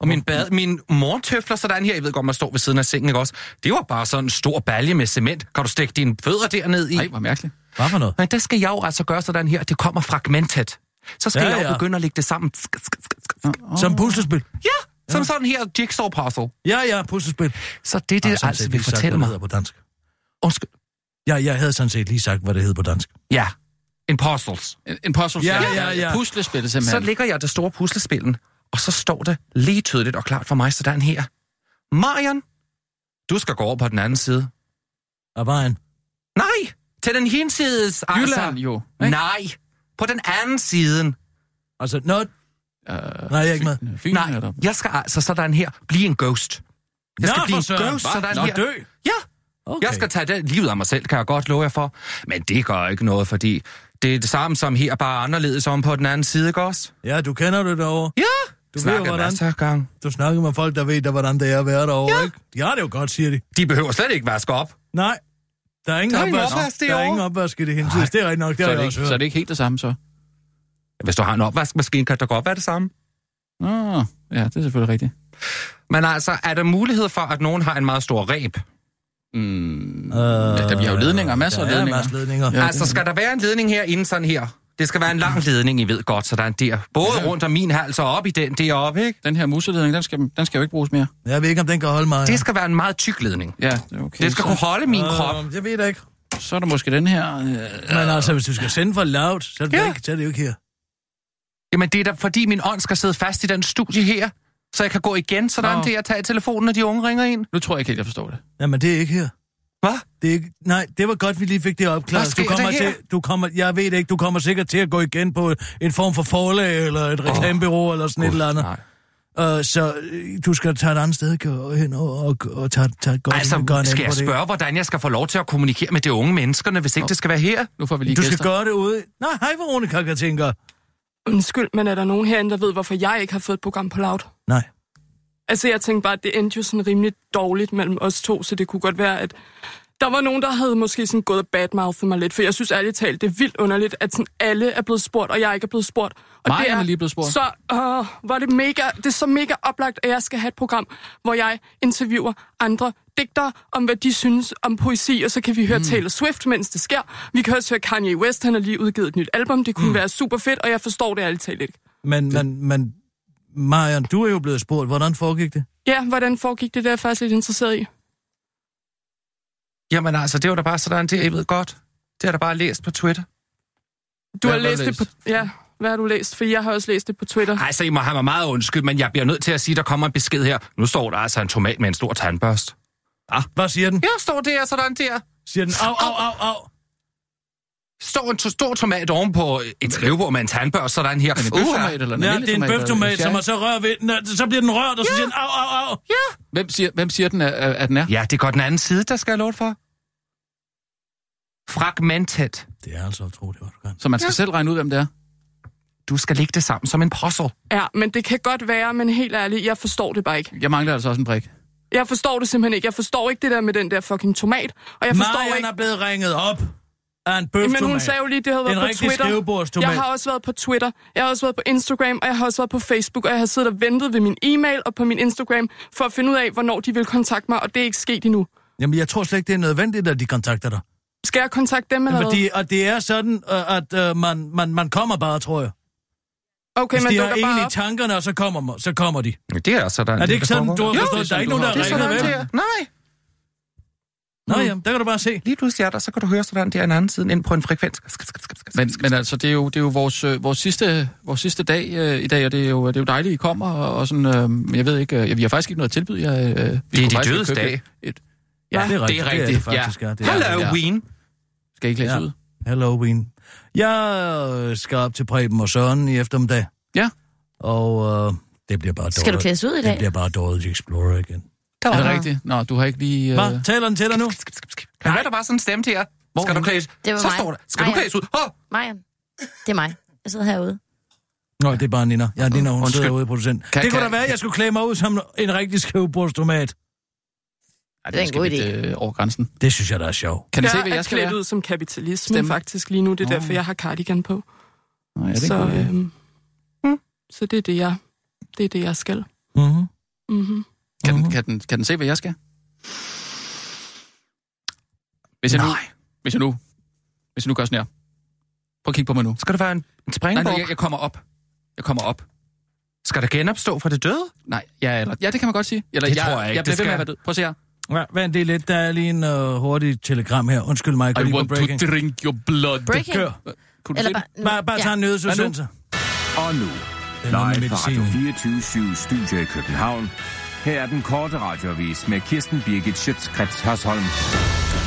Og min, bad, min mortøfler sådan her, jeg ved godt, man står ved siden af sengen, ikke også? Det var bare sådan en stor balje med cement. Kan du stikke dine fødder derned i? Nej, hvor mærkeligt. Hvad for noget? Men der skal jeg jo altså gøre sådan her, det kommer fragmentet. Så skal Ja, ja, jeg jo ja. begynde at lægge det sammen. Sk, sk, sk, sk. Som puslespil. Ja, som sådan her jigsaw puzzle. Ja, ja, puslespil. Så det, det altså set vil fortælle hvad det mig. på dansk. Undskyld. Ja, jeg havde sådan set lige sagt, hvad det hed på dansk. Ja, en puzzles. En, en puzzle. Ja, ja, ja. Puslespil, Så simpelthen. ligger jeg det store puslespillen, og så står det lige tydeligt og klart for mig, sådan her. Marian, du skal gå over på den anden side. Af vejen. Nej, til den hinsides. Jylland jo. Altså. ikke? Nej, på den anden side. Altså, nå, Øh, nej, jeg er ikke med. Fyn, Nej, er der. jeg skal altså sådan her blive en ghost. Jeg Nå, skal blive for en søren. ghost, sådan Nå, her. dø? Ja, Okay. Jeg skal tage det livet af mig selv, kan jeg godt love jer for. Men det gør ikke noget, fordi det er det samme som her, bare anderledes om på den anden side, ikke også? Ja, du kender det derovre. Ja, Du ved snakker hvordan- masser af gang. Du snakker med folk, der ved, der, hvordan det er at være derovre, ja. ikke? De har det jo godt, siger de. De behøver slet ikke vaske op. Nej, der er ingen Der er ingen opvask. opvask der er ingen opvask i det hensides. Det er rigtigt nok, det Så har er, jeg det også ikke, så er hørt. det ikke helt det samme, så? Hvis du har en opvaskemaskine, kan det godt være det samme. Nå, ja, det er selvfølgelig rigtigt. Men altså, er der mulighed for, at nogen har en meget stor ræb? Mm, Øh, ja, vi har jo ledninger, masser af der er ledninger. masser af ledninger. Ja. Altså, skal der være en ledning herinde sådan her? Det skal være en lang ledning, I ved godt, så der er en der. Både Ja. rundt om min hals og op i den deroppe, ikke? Den her museledning, den skal, den skal jo ikke bruges mere. Jeg ved ikke, om den kan holde mig. Det skal være en meget tyk ledning. Ja, det okay. Det skal så, kunne holde min krop. Øh, jeg ved det ikke. så er der måske den her... Øh, Men altså, hvis du skal sende for loud, så er det, Ja. ikke, så er det jo ikke her. Jamen, det er da fordi min ånd skal sidde fast i den studie her, så jeg kan gå igen, så der er en der at tage telefonen, når de unge ringer ind. nu tror jeg ikke helt, jeg forstår det. Jamen, det er ikke her. Hvad? Det er ikke, nej, det var godt, vi lige fik det opklaret. Du kommer til, du kommer, jeg ved det ikke, du kommer sikkert til at gå igen på en form for forlag, eller et reklamebureau, eller sådan et eller andet. Nej. Uh, så øh, du skal tage et andet sted gå hen og, og, og tage, tage godt Altså, en skal jeg på det. spørge, hvordan jeg skal få lov til at kommunikere med de unge menneskerne, hvis ikke det skal være her? Nu får vi lige Du skal gæster. gøre det ude. Nej, hej Veronica, jeg tænke. Undskyld, men er der nogen herinde, der ved, hvorfor jeg ikke har fået et program på Loud? Nej. Altså, jeg tænkte bare, at det endte jo sådan rimelig dårligt mellem os to, så det kunne godt være, at der var nogen, der havde måske sådan gået og badmouthet mig lidt, for jeg synes ærligt talt, det er vildt underligt, at sådan alle er blevet spurgt, og jeg ikke er blevet spurgt. Og Marian det er lige blevet spurgt. Så øh, var det mega, det er så mega oplagt, at jeg skal have et program, hvor jeg interviewer andre digtere om, hvad de synes om poesi, og så kan vi høre mm. Taylor Swift, mens det sker. Vi kan også høre Kanye West, han har lige udgivet et nyt album, det kunne mm. være super fedt, og jeg forstår det ærligt talt ikke. Men, men, men Marian, du er jo blevet spurgt, hvordan foregik det? Ja, hvordan foregik det, der er jeg faktisk lidt interesseret i. Jamen altså, det var da bare sådan, det jeg ved godt. Det har jeg da bare læst på Twitter. Du har har du læst det læst? på... Ja, hvad har du læst? For jeg har også læst det på Twitter. Altså, I må have mig meget undskyld, men jeg bliver nødt til at sige, at der kommer en besked her. Nu står der altså en tomat med en stor tandbørst. Hvad siger den? Jeg står der, sådan der. Siger den, au, au, au, au. Står en to- stor tomat oven på et skrivebord med en tandbørste, sådan her. Er det en bøftomat eller en Ja, det er en bøftomat, en som man så rører ved den, så bliver den rørt, og så siger den, au, au, au. Ja. Hvem siger, hvem siger den, at, at den er? Ja, det går den anden side, der skal jeg love for. Fragmentet. Det er altså utroligt, hvad du kan. Så man skal ja. selv regne ud, hvem det er? Du skal lægge det sammen som en puzzle. Ja, men det kan godt være, men helt ærligt, jeg forstår det bare ikke. Jeg mangler altså også en brik. Jeg forstår det simpelthen ikke. Jeg forstår ikke det der med den der fucking tomat. Og jeg forstår Marian ikke... er blevet ringet op af en bøftomat. Men hun sagde jo lige, det havde været en på rigtig Twitter. skrivebordstomat. Jeg har også været på Twitter, jeg har også været på Instagram, og jeg har også været på Facebook, og jeg har siddet og ventet ved min e-mail og på min Instagram, for at finde ud af, hvornår de vil kontakte mig, og det er ikke sket endnu. Jamen, jeg tror slet ikke, det er nødvendigt, at de kontakter dig. Skal jeg kontakte dem eller Jamen, hvad? de, og det er sådan, øh, at uh, man, man, man kommer bare, tror jeg. Okay, Hvis men de dukker har en bare i tankerne, og så kommer, så kommer de. Det er sådan. Er det ikke sådan, du har Jo, forstået? Der er ikke nogen, der det er har ringet, sådan, vel? det er. Nej. Nå ja, der kan du bare se. Lige pludselig er der, så kan du høre sådan der en anden side ind på en frekvens. Men, men altså, det er jo, det er jo vores, øh, vores, sidste, vores sidste dag øh, i dag, og det er, jo, det er jo dejligt, I kommer. Og, og sådan, øh, jeg ved ikke, øh, vi har faktisk ikke noget at tilbyde jer. Øh, vi Det er de dødes dag. Et, Ja, det er rigtigt. Det er Det er rigtigt, det faktisk, ja. Det er ja. det. Halloween. Skal I ikke læse Ja. ud? Halloween. Jeg øh, skal op til Preben og Søren i eftermiddag. Ja. Og øh, det bliver bare Skal du klædes ud i dag? Det bliver bare Dora Explorer igen. Er det rigtigt? Nå, du har ikke lige... Øh... Hvad? Taler den til dig nu? Kan høre, der bare sådan en stemme til jer? Hvor Skal du klædes? Det var Så mig. står der. Skal Nej, du klædes ud? Hå! Marian, det er mig. Jeg sidder herude. Nå, det er bare Nina. Ja, Nina, hun Undskyld. sidder ude i producent. Kan- det kunne kan- da være, at jeg skulle klæde mig ud som en rigtig skrivebordstomat. Ej, Det er en god lidt, idé. øh, over grænsen. Det synes jeg, der er sjovt. Kan jeg se, hvad er jeg skal klædt være? ud som kapitalisme Stemme. faktisk lige nu. Det er Nå. derfor, jeg har cardigan på. Nå, ja, det er så, øhm, så det er det, jeg, det er det, jeg skal. Mm-hmm. Mm-hmm. Kan, den, kan, den, kan den se, hvad jeg skal? Hvis jeg nu... Hvis jeg nu... Hvis jeg nu gør sådan her. Prøv at kigge på mig nu. Skal det være en, en Nej, springbuk? nej, jeg, jeg kommer op. Jeg kommer op. Skal der genopstå fra det døde? Nej, ja, eller, ja, det kan man godt sige. Eller, Det jeg, tror jeg ikke, Jeg bliver det ved med skal. at være død. Prøv at se her. Ja, vent lige lidt. Der er lige en uh, hurtig telegram her. Undskyld mig, jeg I want breaking. to drink your blood. Breaking? Kør. Kunne du Eller bare... det? Bare, bare ja. tag en nødsudsendelse. Og nu, live fra Radio medicinen. 24 Studio i København. Her er den korte radiovis med Kirsten Birgit Schøtzgrads Hasholm.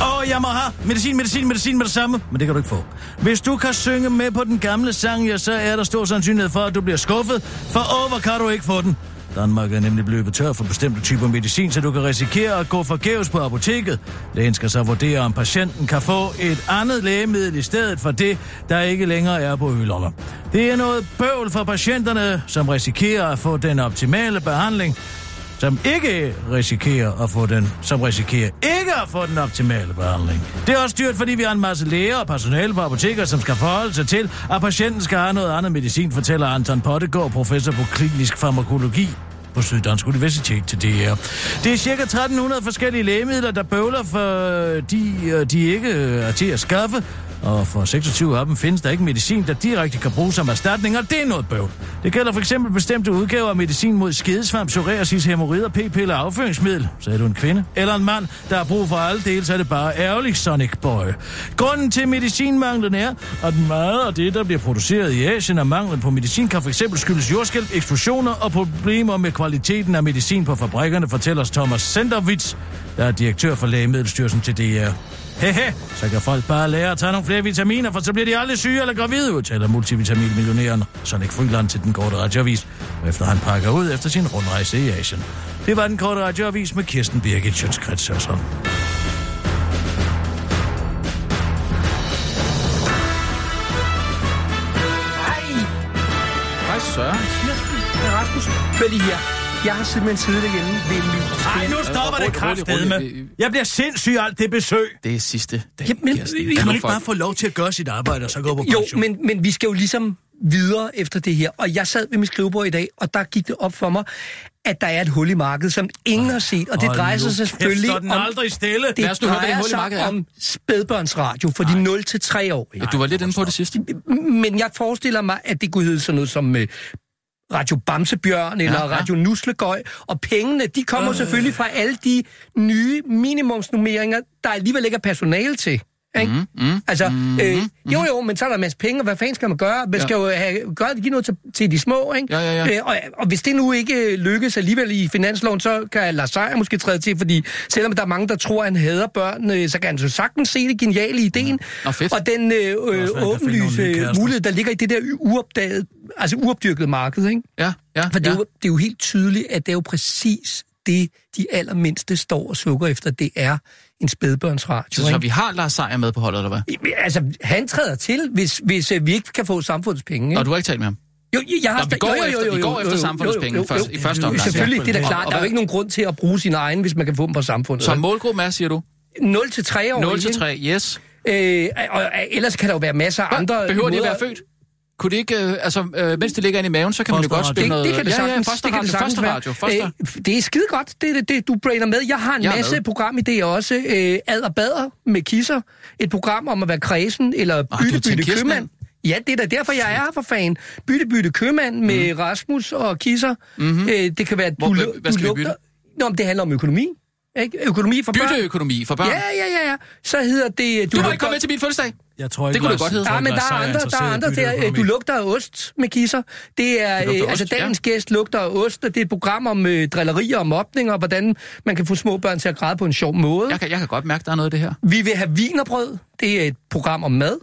Åh, oh, jeg må have medicin, medicin, medicin med det samme. Men det kan du ikke få. Hvis du kan synge med på den gamle sang, ja, så er der stor sandsynlighed for, at du bliver skuffet. For over kan du ikke få den. Danmark er nemlig blevet tør for bestemte typer medicin, så du kan risikere at gå forgæves på apoteket. Lægen skal så vurdere, om patienten kan få et andet lægemiddel i stedet for det, der ikke længere er på hylderne. Det er noget bøvl for patienterne, som risikerer at få den optimale behandling, som ikke risikerer at få den, som risikerer ikke at få den optimale behandling. Det er også dyrt, fordi vi har en masse læger og personale på apoteker, som skal forholde sig til, at patienten skal have noget andet medicin, fortæller Anton Pottegård, professor på klinisk farmakologi på Syddansk Universitet til DR. Det er cirka 1300 forskellige lægemidler, der bøvler, for de, øh, de ikke øh, er til at skaffe, og for 26 af dem findes der ikke medicin, der direkte kan bruges som erstatning, og det er noget bøvl. Det gælder for eksempel bestemte udgaver af medicin mod skedesvamp, psoriasis, hemorrider, p-piller og afføringsmiddel. Så er du en kvinde eller en mand, der har brug for alle dele, så er det bare ærgerligt, Sonic Boy. Grunden til medicinmanglen er, at meget af det, der bliver produceret i Asien og manglen på medicin, kan for eksempel skyldes jordskælv, eksplosioner og problemer med kvaliteten af medicin på fabrikkerne, fortæller Thomas Senderwitz, der er direktør for Lægemiddelstyrelsen til DR. Hehe, så kan folk bare lære at tage nogle flere vitaminer, for så bliver de aldrig syge eller gravide, udtaler multivitaminmillionæren Sonic Fryland til den korte radioavis, efter han pakker ud efter sin rundrejse i Asien. Det var den korte radioavis med Kirsten Birgit Sjøtskrets Hørsholm. Hej, Søren. Rasmus, hør lige her. Jeg har simpelthen siddet derhjemme ved min... Ej, nu stopper det rolig. Jeg bliver sindssyg af alt det besøg. Det er sidste dag. Jamen, Kirsten. Kan man ikke bare få lov til at gøre sit arbejde, og så gå på Jo, pension? men, men vi skal jo ligesom videre efter det her. Og jeg sad ved mit skrivebord i dag, og der gik det op for mig, at der er et hul i markedet, som ingen har set. Og det drejer sig selvfølgelig står den om... aldrig stille. Det Lad os nu hvad det drejer hul i sig markedet er. om spædbørnsradio for de 0-3-årige. Ja, du var lidt inde på det sidste. Men jeg forestiller mig, at det kunne hedde sådan noget som øh, Radio Bamsebjørn eller Ja, ja. Radio Nuslegøj. Og pengene, de kommer øh. selvfølgelig fra alle de nye minimumsnummeringer, der alligevel ikke er personale til. Ikke? Mm, mm, altså, mm, øh, mm. jo jo, men så er der en masse penge, og hvad fanden skal man gøre? Man Ja. skal jo have, gøre, give noget til, til de små, ikke? Ja, ja, ja. Øh, og, og hvis det nu ikke lykkes alligevel i finansloven, så kan Lars Seier måske træde til, fordi selvom der er mange, der tror, at han hader børn, øh, så kan han så sagtens se det geniale ideen. Nå, fedt. Og den øh, øh, åbenlyse mulighed, der ligger i det der uopdagede, altså uopdyrkede marked, ikke? Ja, ja, For det, er ja. jo, det er jo helt tydeligt, at det er jo præcis det, de allermindste står og sukker efter. Det er en spædbørnsradio. Så, så vi har Lars Seier med på holdet, eller hvad? Altså, han træder til, hvis, hvis øh, vi ikke kan få samfundets penge. Ikke? Nå, du har ikke talt med ham? Jo, jeg har Nå, vi går efter- vi går efter samfundets penge først- i første omgang. Selvfølgelig, det er da Og- klart. og Der er jo ikke nogen grund til at bruge sin egen, hvis man kan få dem på samfundet. Så målgruppen er, siger du? 0 til 3 år. 0 til 3, yes. Øh, og, og, ellers kan der jo være masser af andre... Behøver de at være født? Kunne det ikke, øh, altså, øh, mens det ligger inde i maven, så kan man jo godt spille det, noget... det kan det ja, sagtens, ja, første det kan det radio, sagtens første... Øh, det er skide godt, det det, det, du brainer med. Jeg har en Jeg masse med. programidéer også. Øh, Ad og Bader med kisser. Et program om at være kredsen, eller du bytte, har tænkt bytte købmand. Ja, det er da derfor, jeg er her for fan. Bytte, bytte købmand med Rasmus og kisser. Mm-hmm. Øh, det kan være, at du. Hvor- hvad du skal vi lugter... Nå, men det handler om økonomi. Ikke? Økonomi for børn. Bytteøkonomi for børn. Ja, ja, ja, ja. Så hedder det... Du må lugter- ikke komme med til min fødselsdag. Jeg tror Det kunne det godt hedde. Ja, men der er andre, der er andre der. øh, Du lugter af ost med kisser. Det er, øh, altså ost, ja. dagens gæst lugter af ost, og det er et program om øh, drillerier og mobning, og hvordan man kan få små børn til at græde på en sjov måde. Jeg kan, jeg kan godt mærke, der er noget af det her. Vi vil have vinerbrød. Det er et program om mad.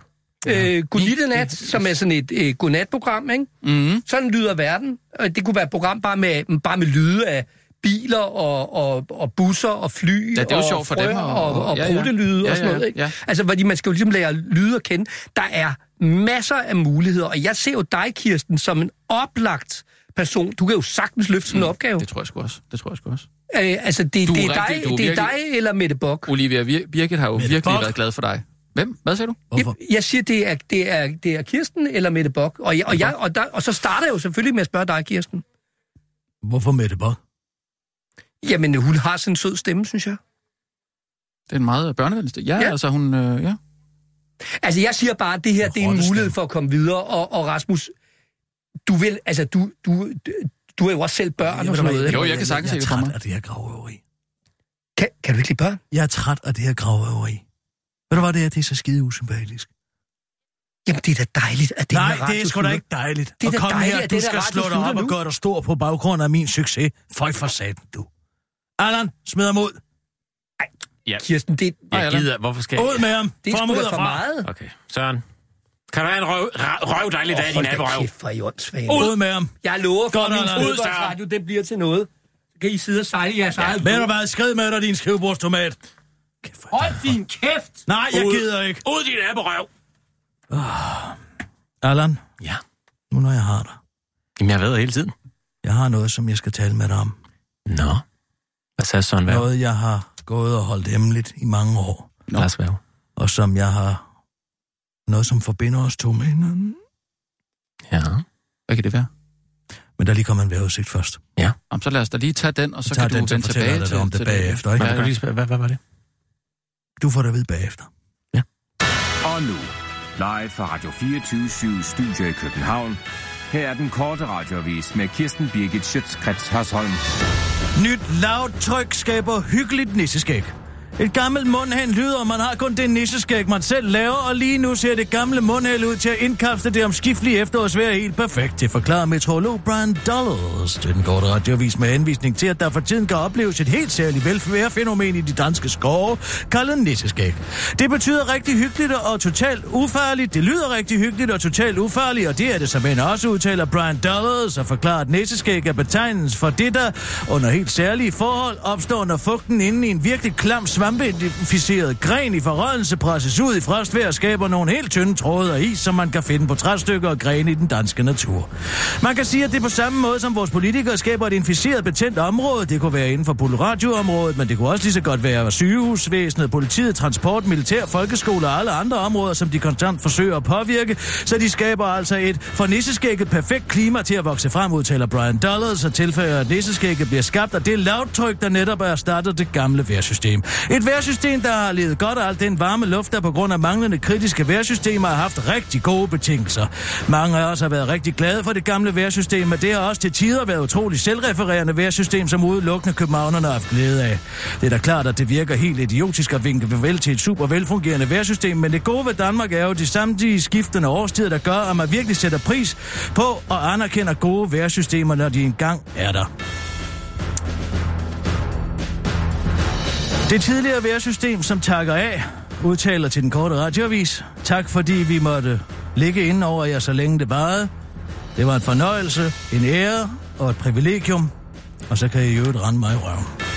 Ja. Øh, Godnittenat, som er sådan et øh, godnatprogram, ikke? Mm. Sådan lyder verden. Og det kunne være et program bare med, bare med lyde af biler og, og, og busser og fly Ja, det er jo og sjovt for frøer dem, og, og- og, og ja, ja. prutelyde Ja, og sådan noget. Ikke? ja. Altså, fordi man skal jo ligesom lære lyde at kende. Der er masser af muligheder, og jeg ser jo dig, Kirsten, som en oplagt person. Du kan jo sagtens løfte sådan en opgave. Mm. Det tror jeg sgu også. Det tror jeg sgu også. Øh, altså, det, Du er det, er, rigtig- dig, du er det er virkelig- dig eller Mette Bock. Olivia Bir- Birgit har jo Mette virkelig Bock? været glad for dig. Hvem? Hvad sagde du? Jeg, jeg siger, det er, det, er, det er Kirsten eller Mette Bock. Og, jeg, og, jeg, og, der, og så starter jeg jo selvfølgelig med at spørge dig, Kirsten. Hvorfor Mette Bock? Jamen, hun har sådan en sød stemme, synes jeg. Det er en meget børnevenlig sted. Ja, Ja. altså hun... Øh, ja. Altså, jeg siger bare, at det her det er en mulighed for at komme videre. Og, og Rasmus, du vil, altså, du, du, du er jo også selv børn og sådan noget. Jo, ikke? jeg kan sagtens jeg, se jeg det er for træt af det her gravrøveri. Kan, kan du ikke lide børn? Jeg er træt af det her gravrøveri. Ved du hvad det er? Det er så skide usympatisk. Jamen, det er da dejligt, at det Nej, her det er sgu da ikke dejligt. Det er at da komme dejligt, her, at du det skal slå dig op og nu. gøre dig stor på baggrund af min succes. Føj for satan, du. Allan, smid ham ud. Ja. Kirsten, det, Jeg gider, hvorfor skal Ud med ham. det er sgu da for meget. Okay, Søren. Kan du have en røv, røv dig lidt af din naborøv? kæft, hvor I. Ud med ham. Jeg lover for, at min fodboldsradio, det bliver til noget. Så kan I sidde og sejle jeres eget Ved du hvad? Skrid med dig, din skrivebordstomat. Hold din kæft! Nej, jeg Ud. gider ikke. Ud din naborøv! Allan, Ja. nu når jeg har dig. Jamen, jeg ved hele tiden. Jeg har noget, som jeg skal tale med dig om. Nå. Hvad sagde Søren Værv? Noget, jeg har gået og holdt hemmeligt i mange år. Lars Værv. Og som jeg har... Noget, som forbinder os to med hinanden. Ja. Hvad kan det være? Men der er lige kommet en vejrudsigt først. Jamen, så lad os da lige tage den, og så kan du den, så vende fortæller tilbage til, om det til bagefter, ikke? Hvad, Ja, du ja. spørge, hvad, hvad var det? Du får det vide bagefter. Og nu, live fra Radio 24 Studio i København. Her er den korte radiovis med Kirsten Birgit Schøtzgrads Hasholm. Nyt lavtryk skaber hyggeligt nisseskæg. Et gammelt mundhænd lyder, og man har kun det nisseskæg, man selv laver, og lige nu ser det gamle mundhæld ud til at indkapsle det omskiftelige efterårsvejr helt perfekt. Det forklarer meteorolog Brian Dollars til den korte radiovis med anvisning til, at der for tiden kan opleves et helt særligt velfærdsfænomen i de danske skove, kaldet nisseskæg. Det betyder rigtig hyggeligt og totalt ufarligt. Det lyder rigtig hyggeligt og totalt ufarligt, og det er det som en også udtaler Brian Dollars og forklarer, at nisseskæg er betegnelsen for det, der under helt særlige forhold opstår, når fugten inde i en virkelig klam svampeinficeret gren i forrådelse presses ud i frostvejr og skaber nogle helt tynde tråde af is, som man kan finde på træstykker og grene i den danske natur. Man kan sige, at det er på samme måde, som vores politikere skaber et inficeret betændt område. Det kunne være inden for radioområdet, men det kunne også lige så godt være sygehusvæsenet, politiet, transport, militær, folkeskole og alle andre områder, som de konstant forsøger at påvirke, så de skaber altså et for nisseskægget perfekt klima til at vokse frem, udtaler Brian Dollars og tilføjer, at nisseskægget bliver skabt af det lavtryk, der netop er startet det gamle værsystem. Et værsystem, der har levet godt af al den varme luft, der på grund af manglende kritiske vejrsystemer har haft rigtig gode betingelser. Mange af os har været rigtig glade for det gamle værsystem, men det har også til tider været utroligt selvrefererende værsystem, som udelukkende københavnerne har haft glæde af. Det er da klart, at det virker helt idiotisk at vinke farvel til et super velfungerende værsystem, men det gode ved Danmark er jo de samtidige skiftende årstider, der gør, at man virkelig sætter pris på og anerkender gode vejrsystemer, når de engang er der. Det tidligere værsystem, som takker af, udtaler til den korte radiovis. Tak fordi vi måtte ligge inde over jer, så længe det varede. Det var en fornøjelse, en ære og et privilegium. Og så kan I jo øvrigt rende mig i røven.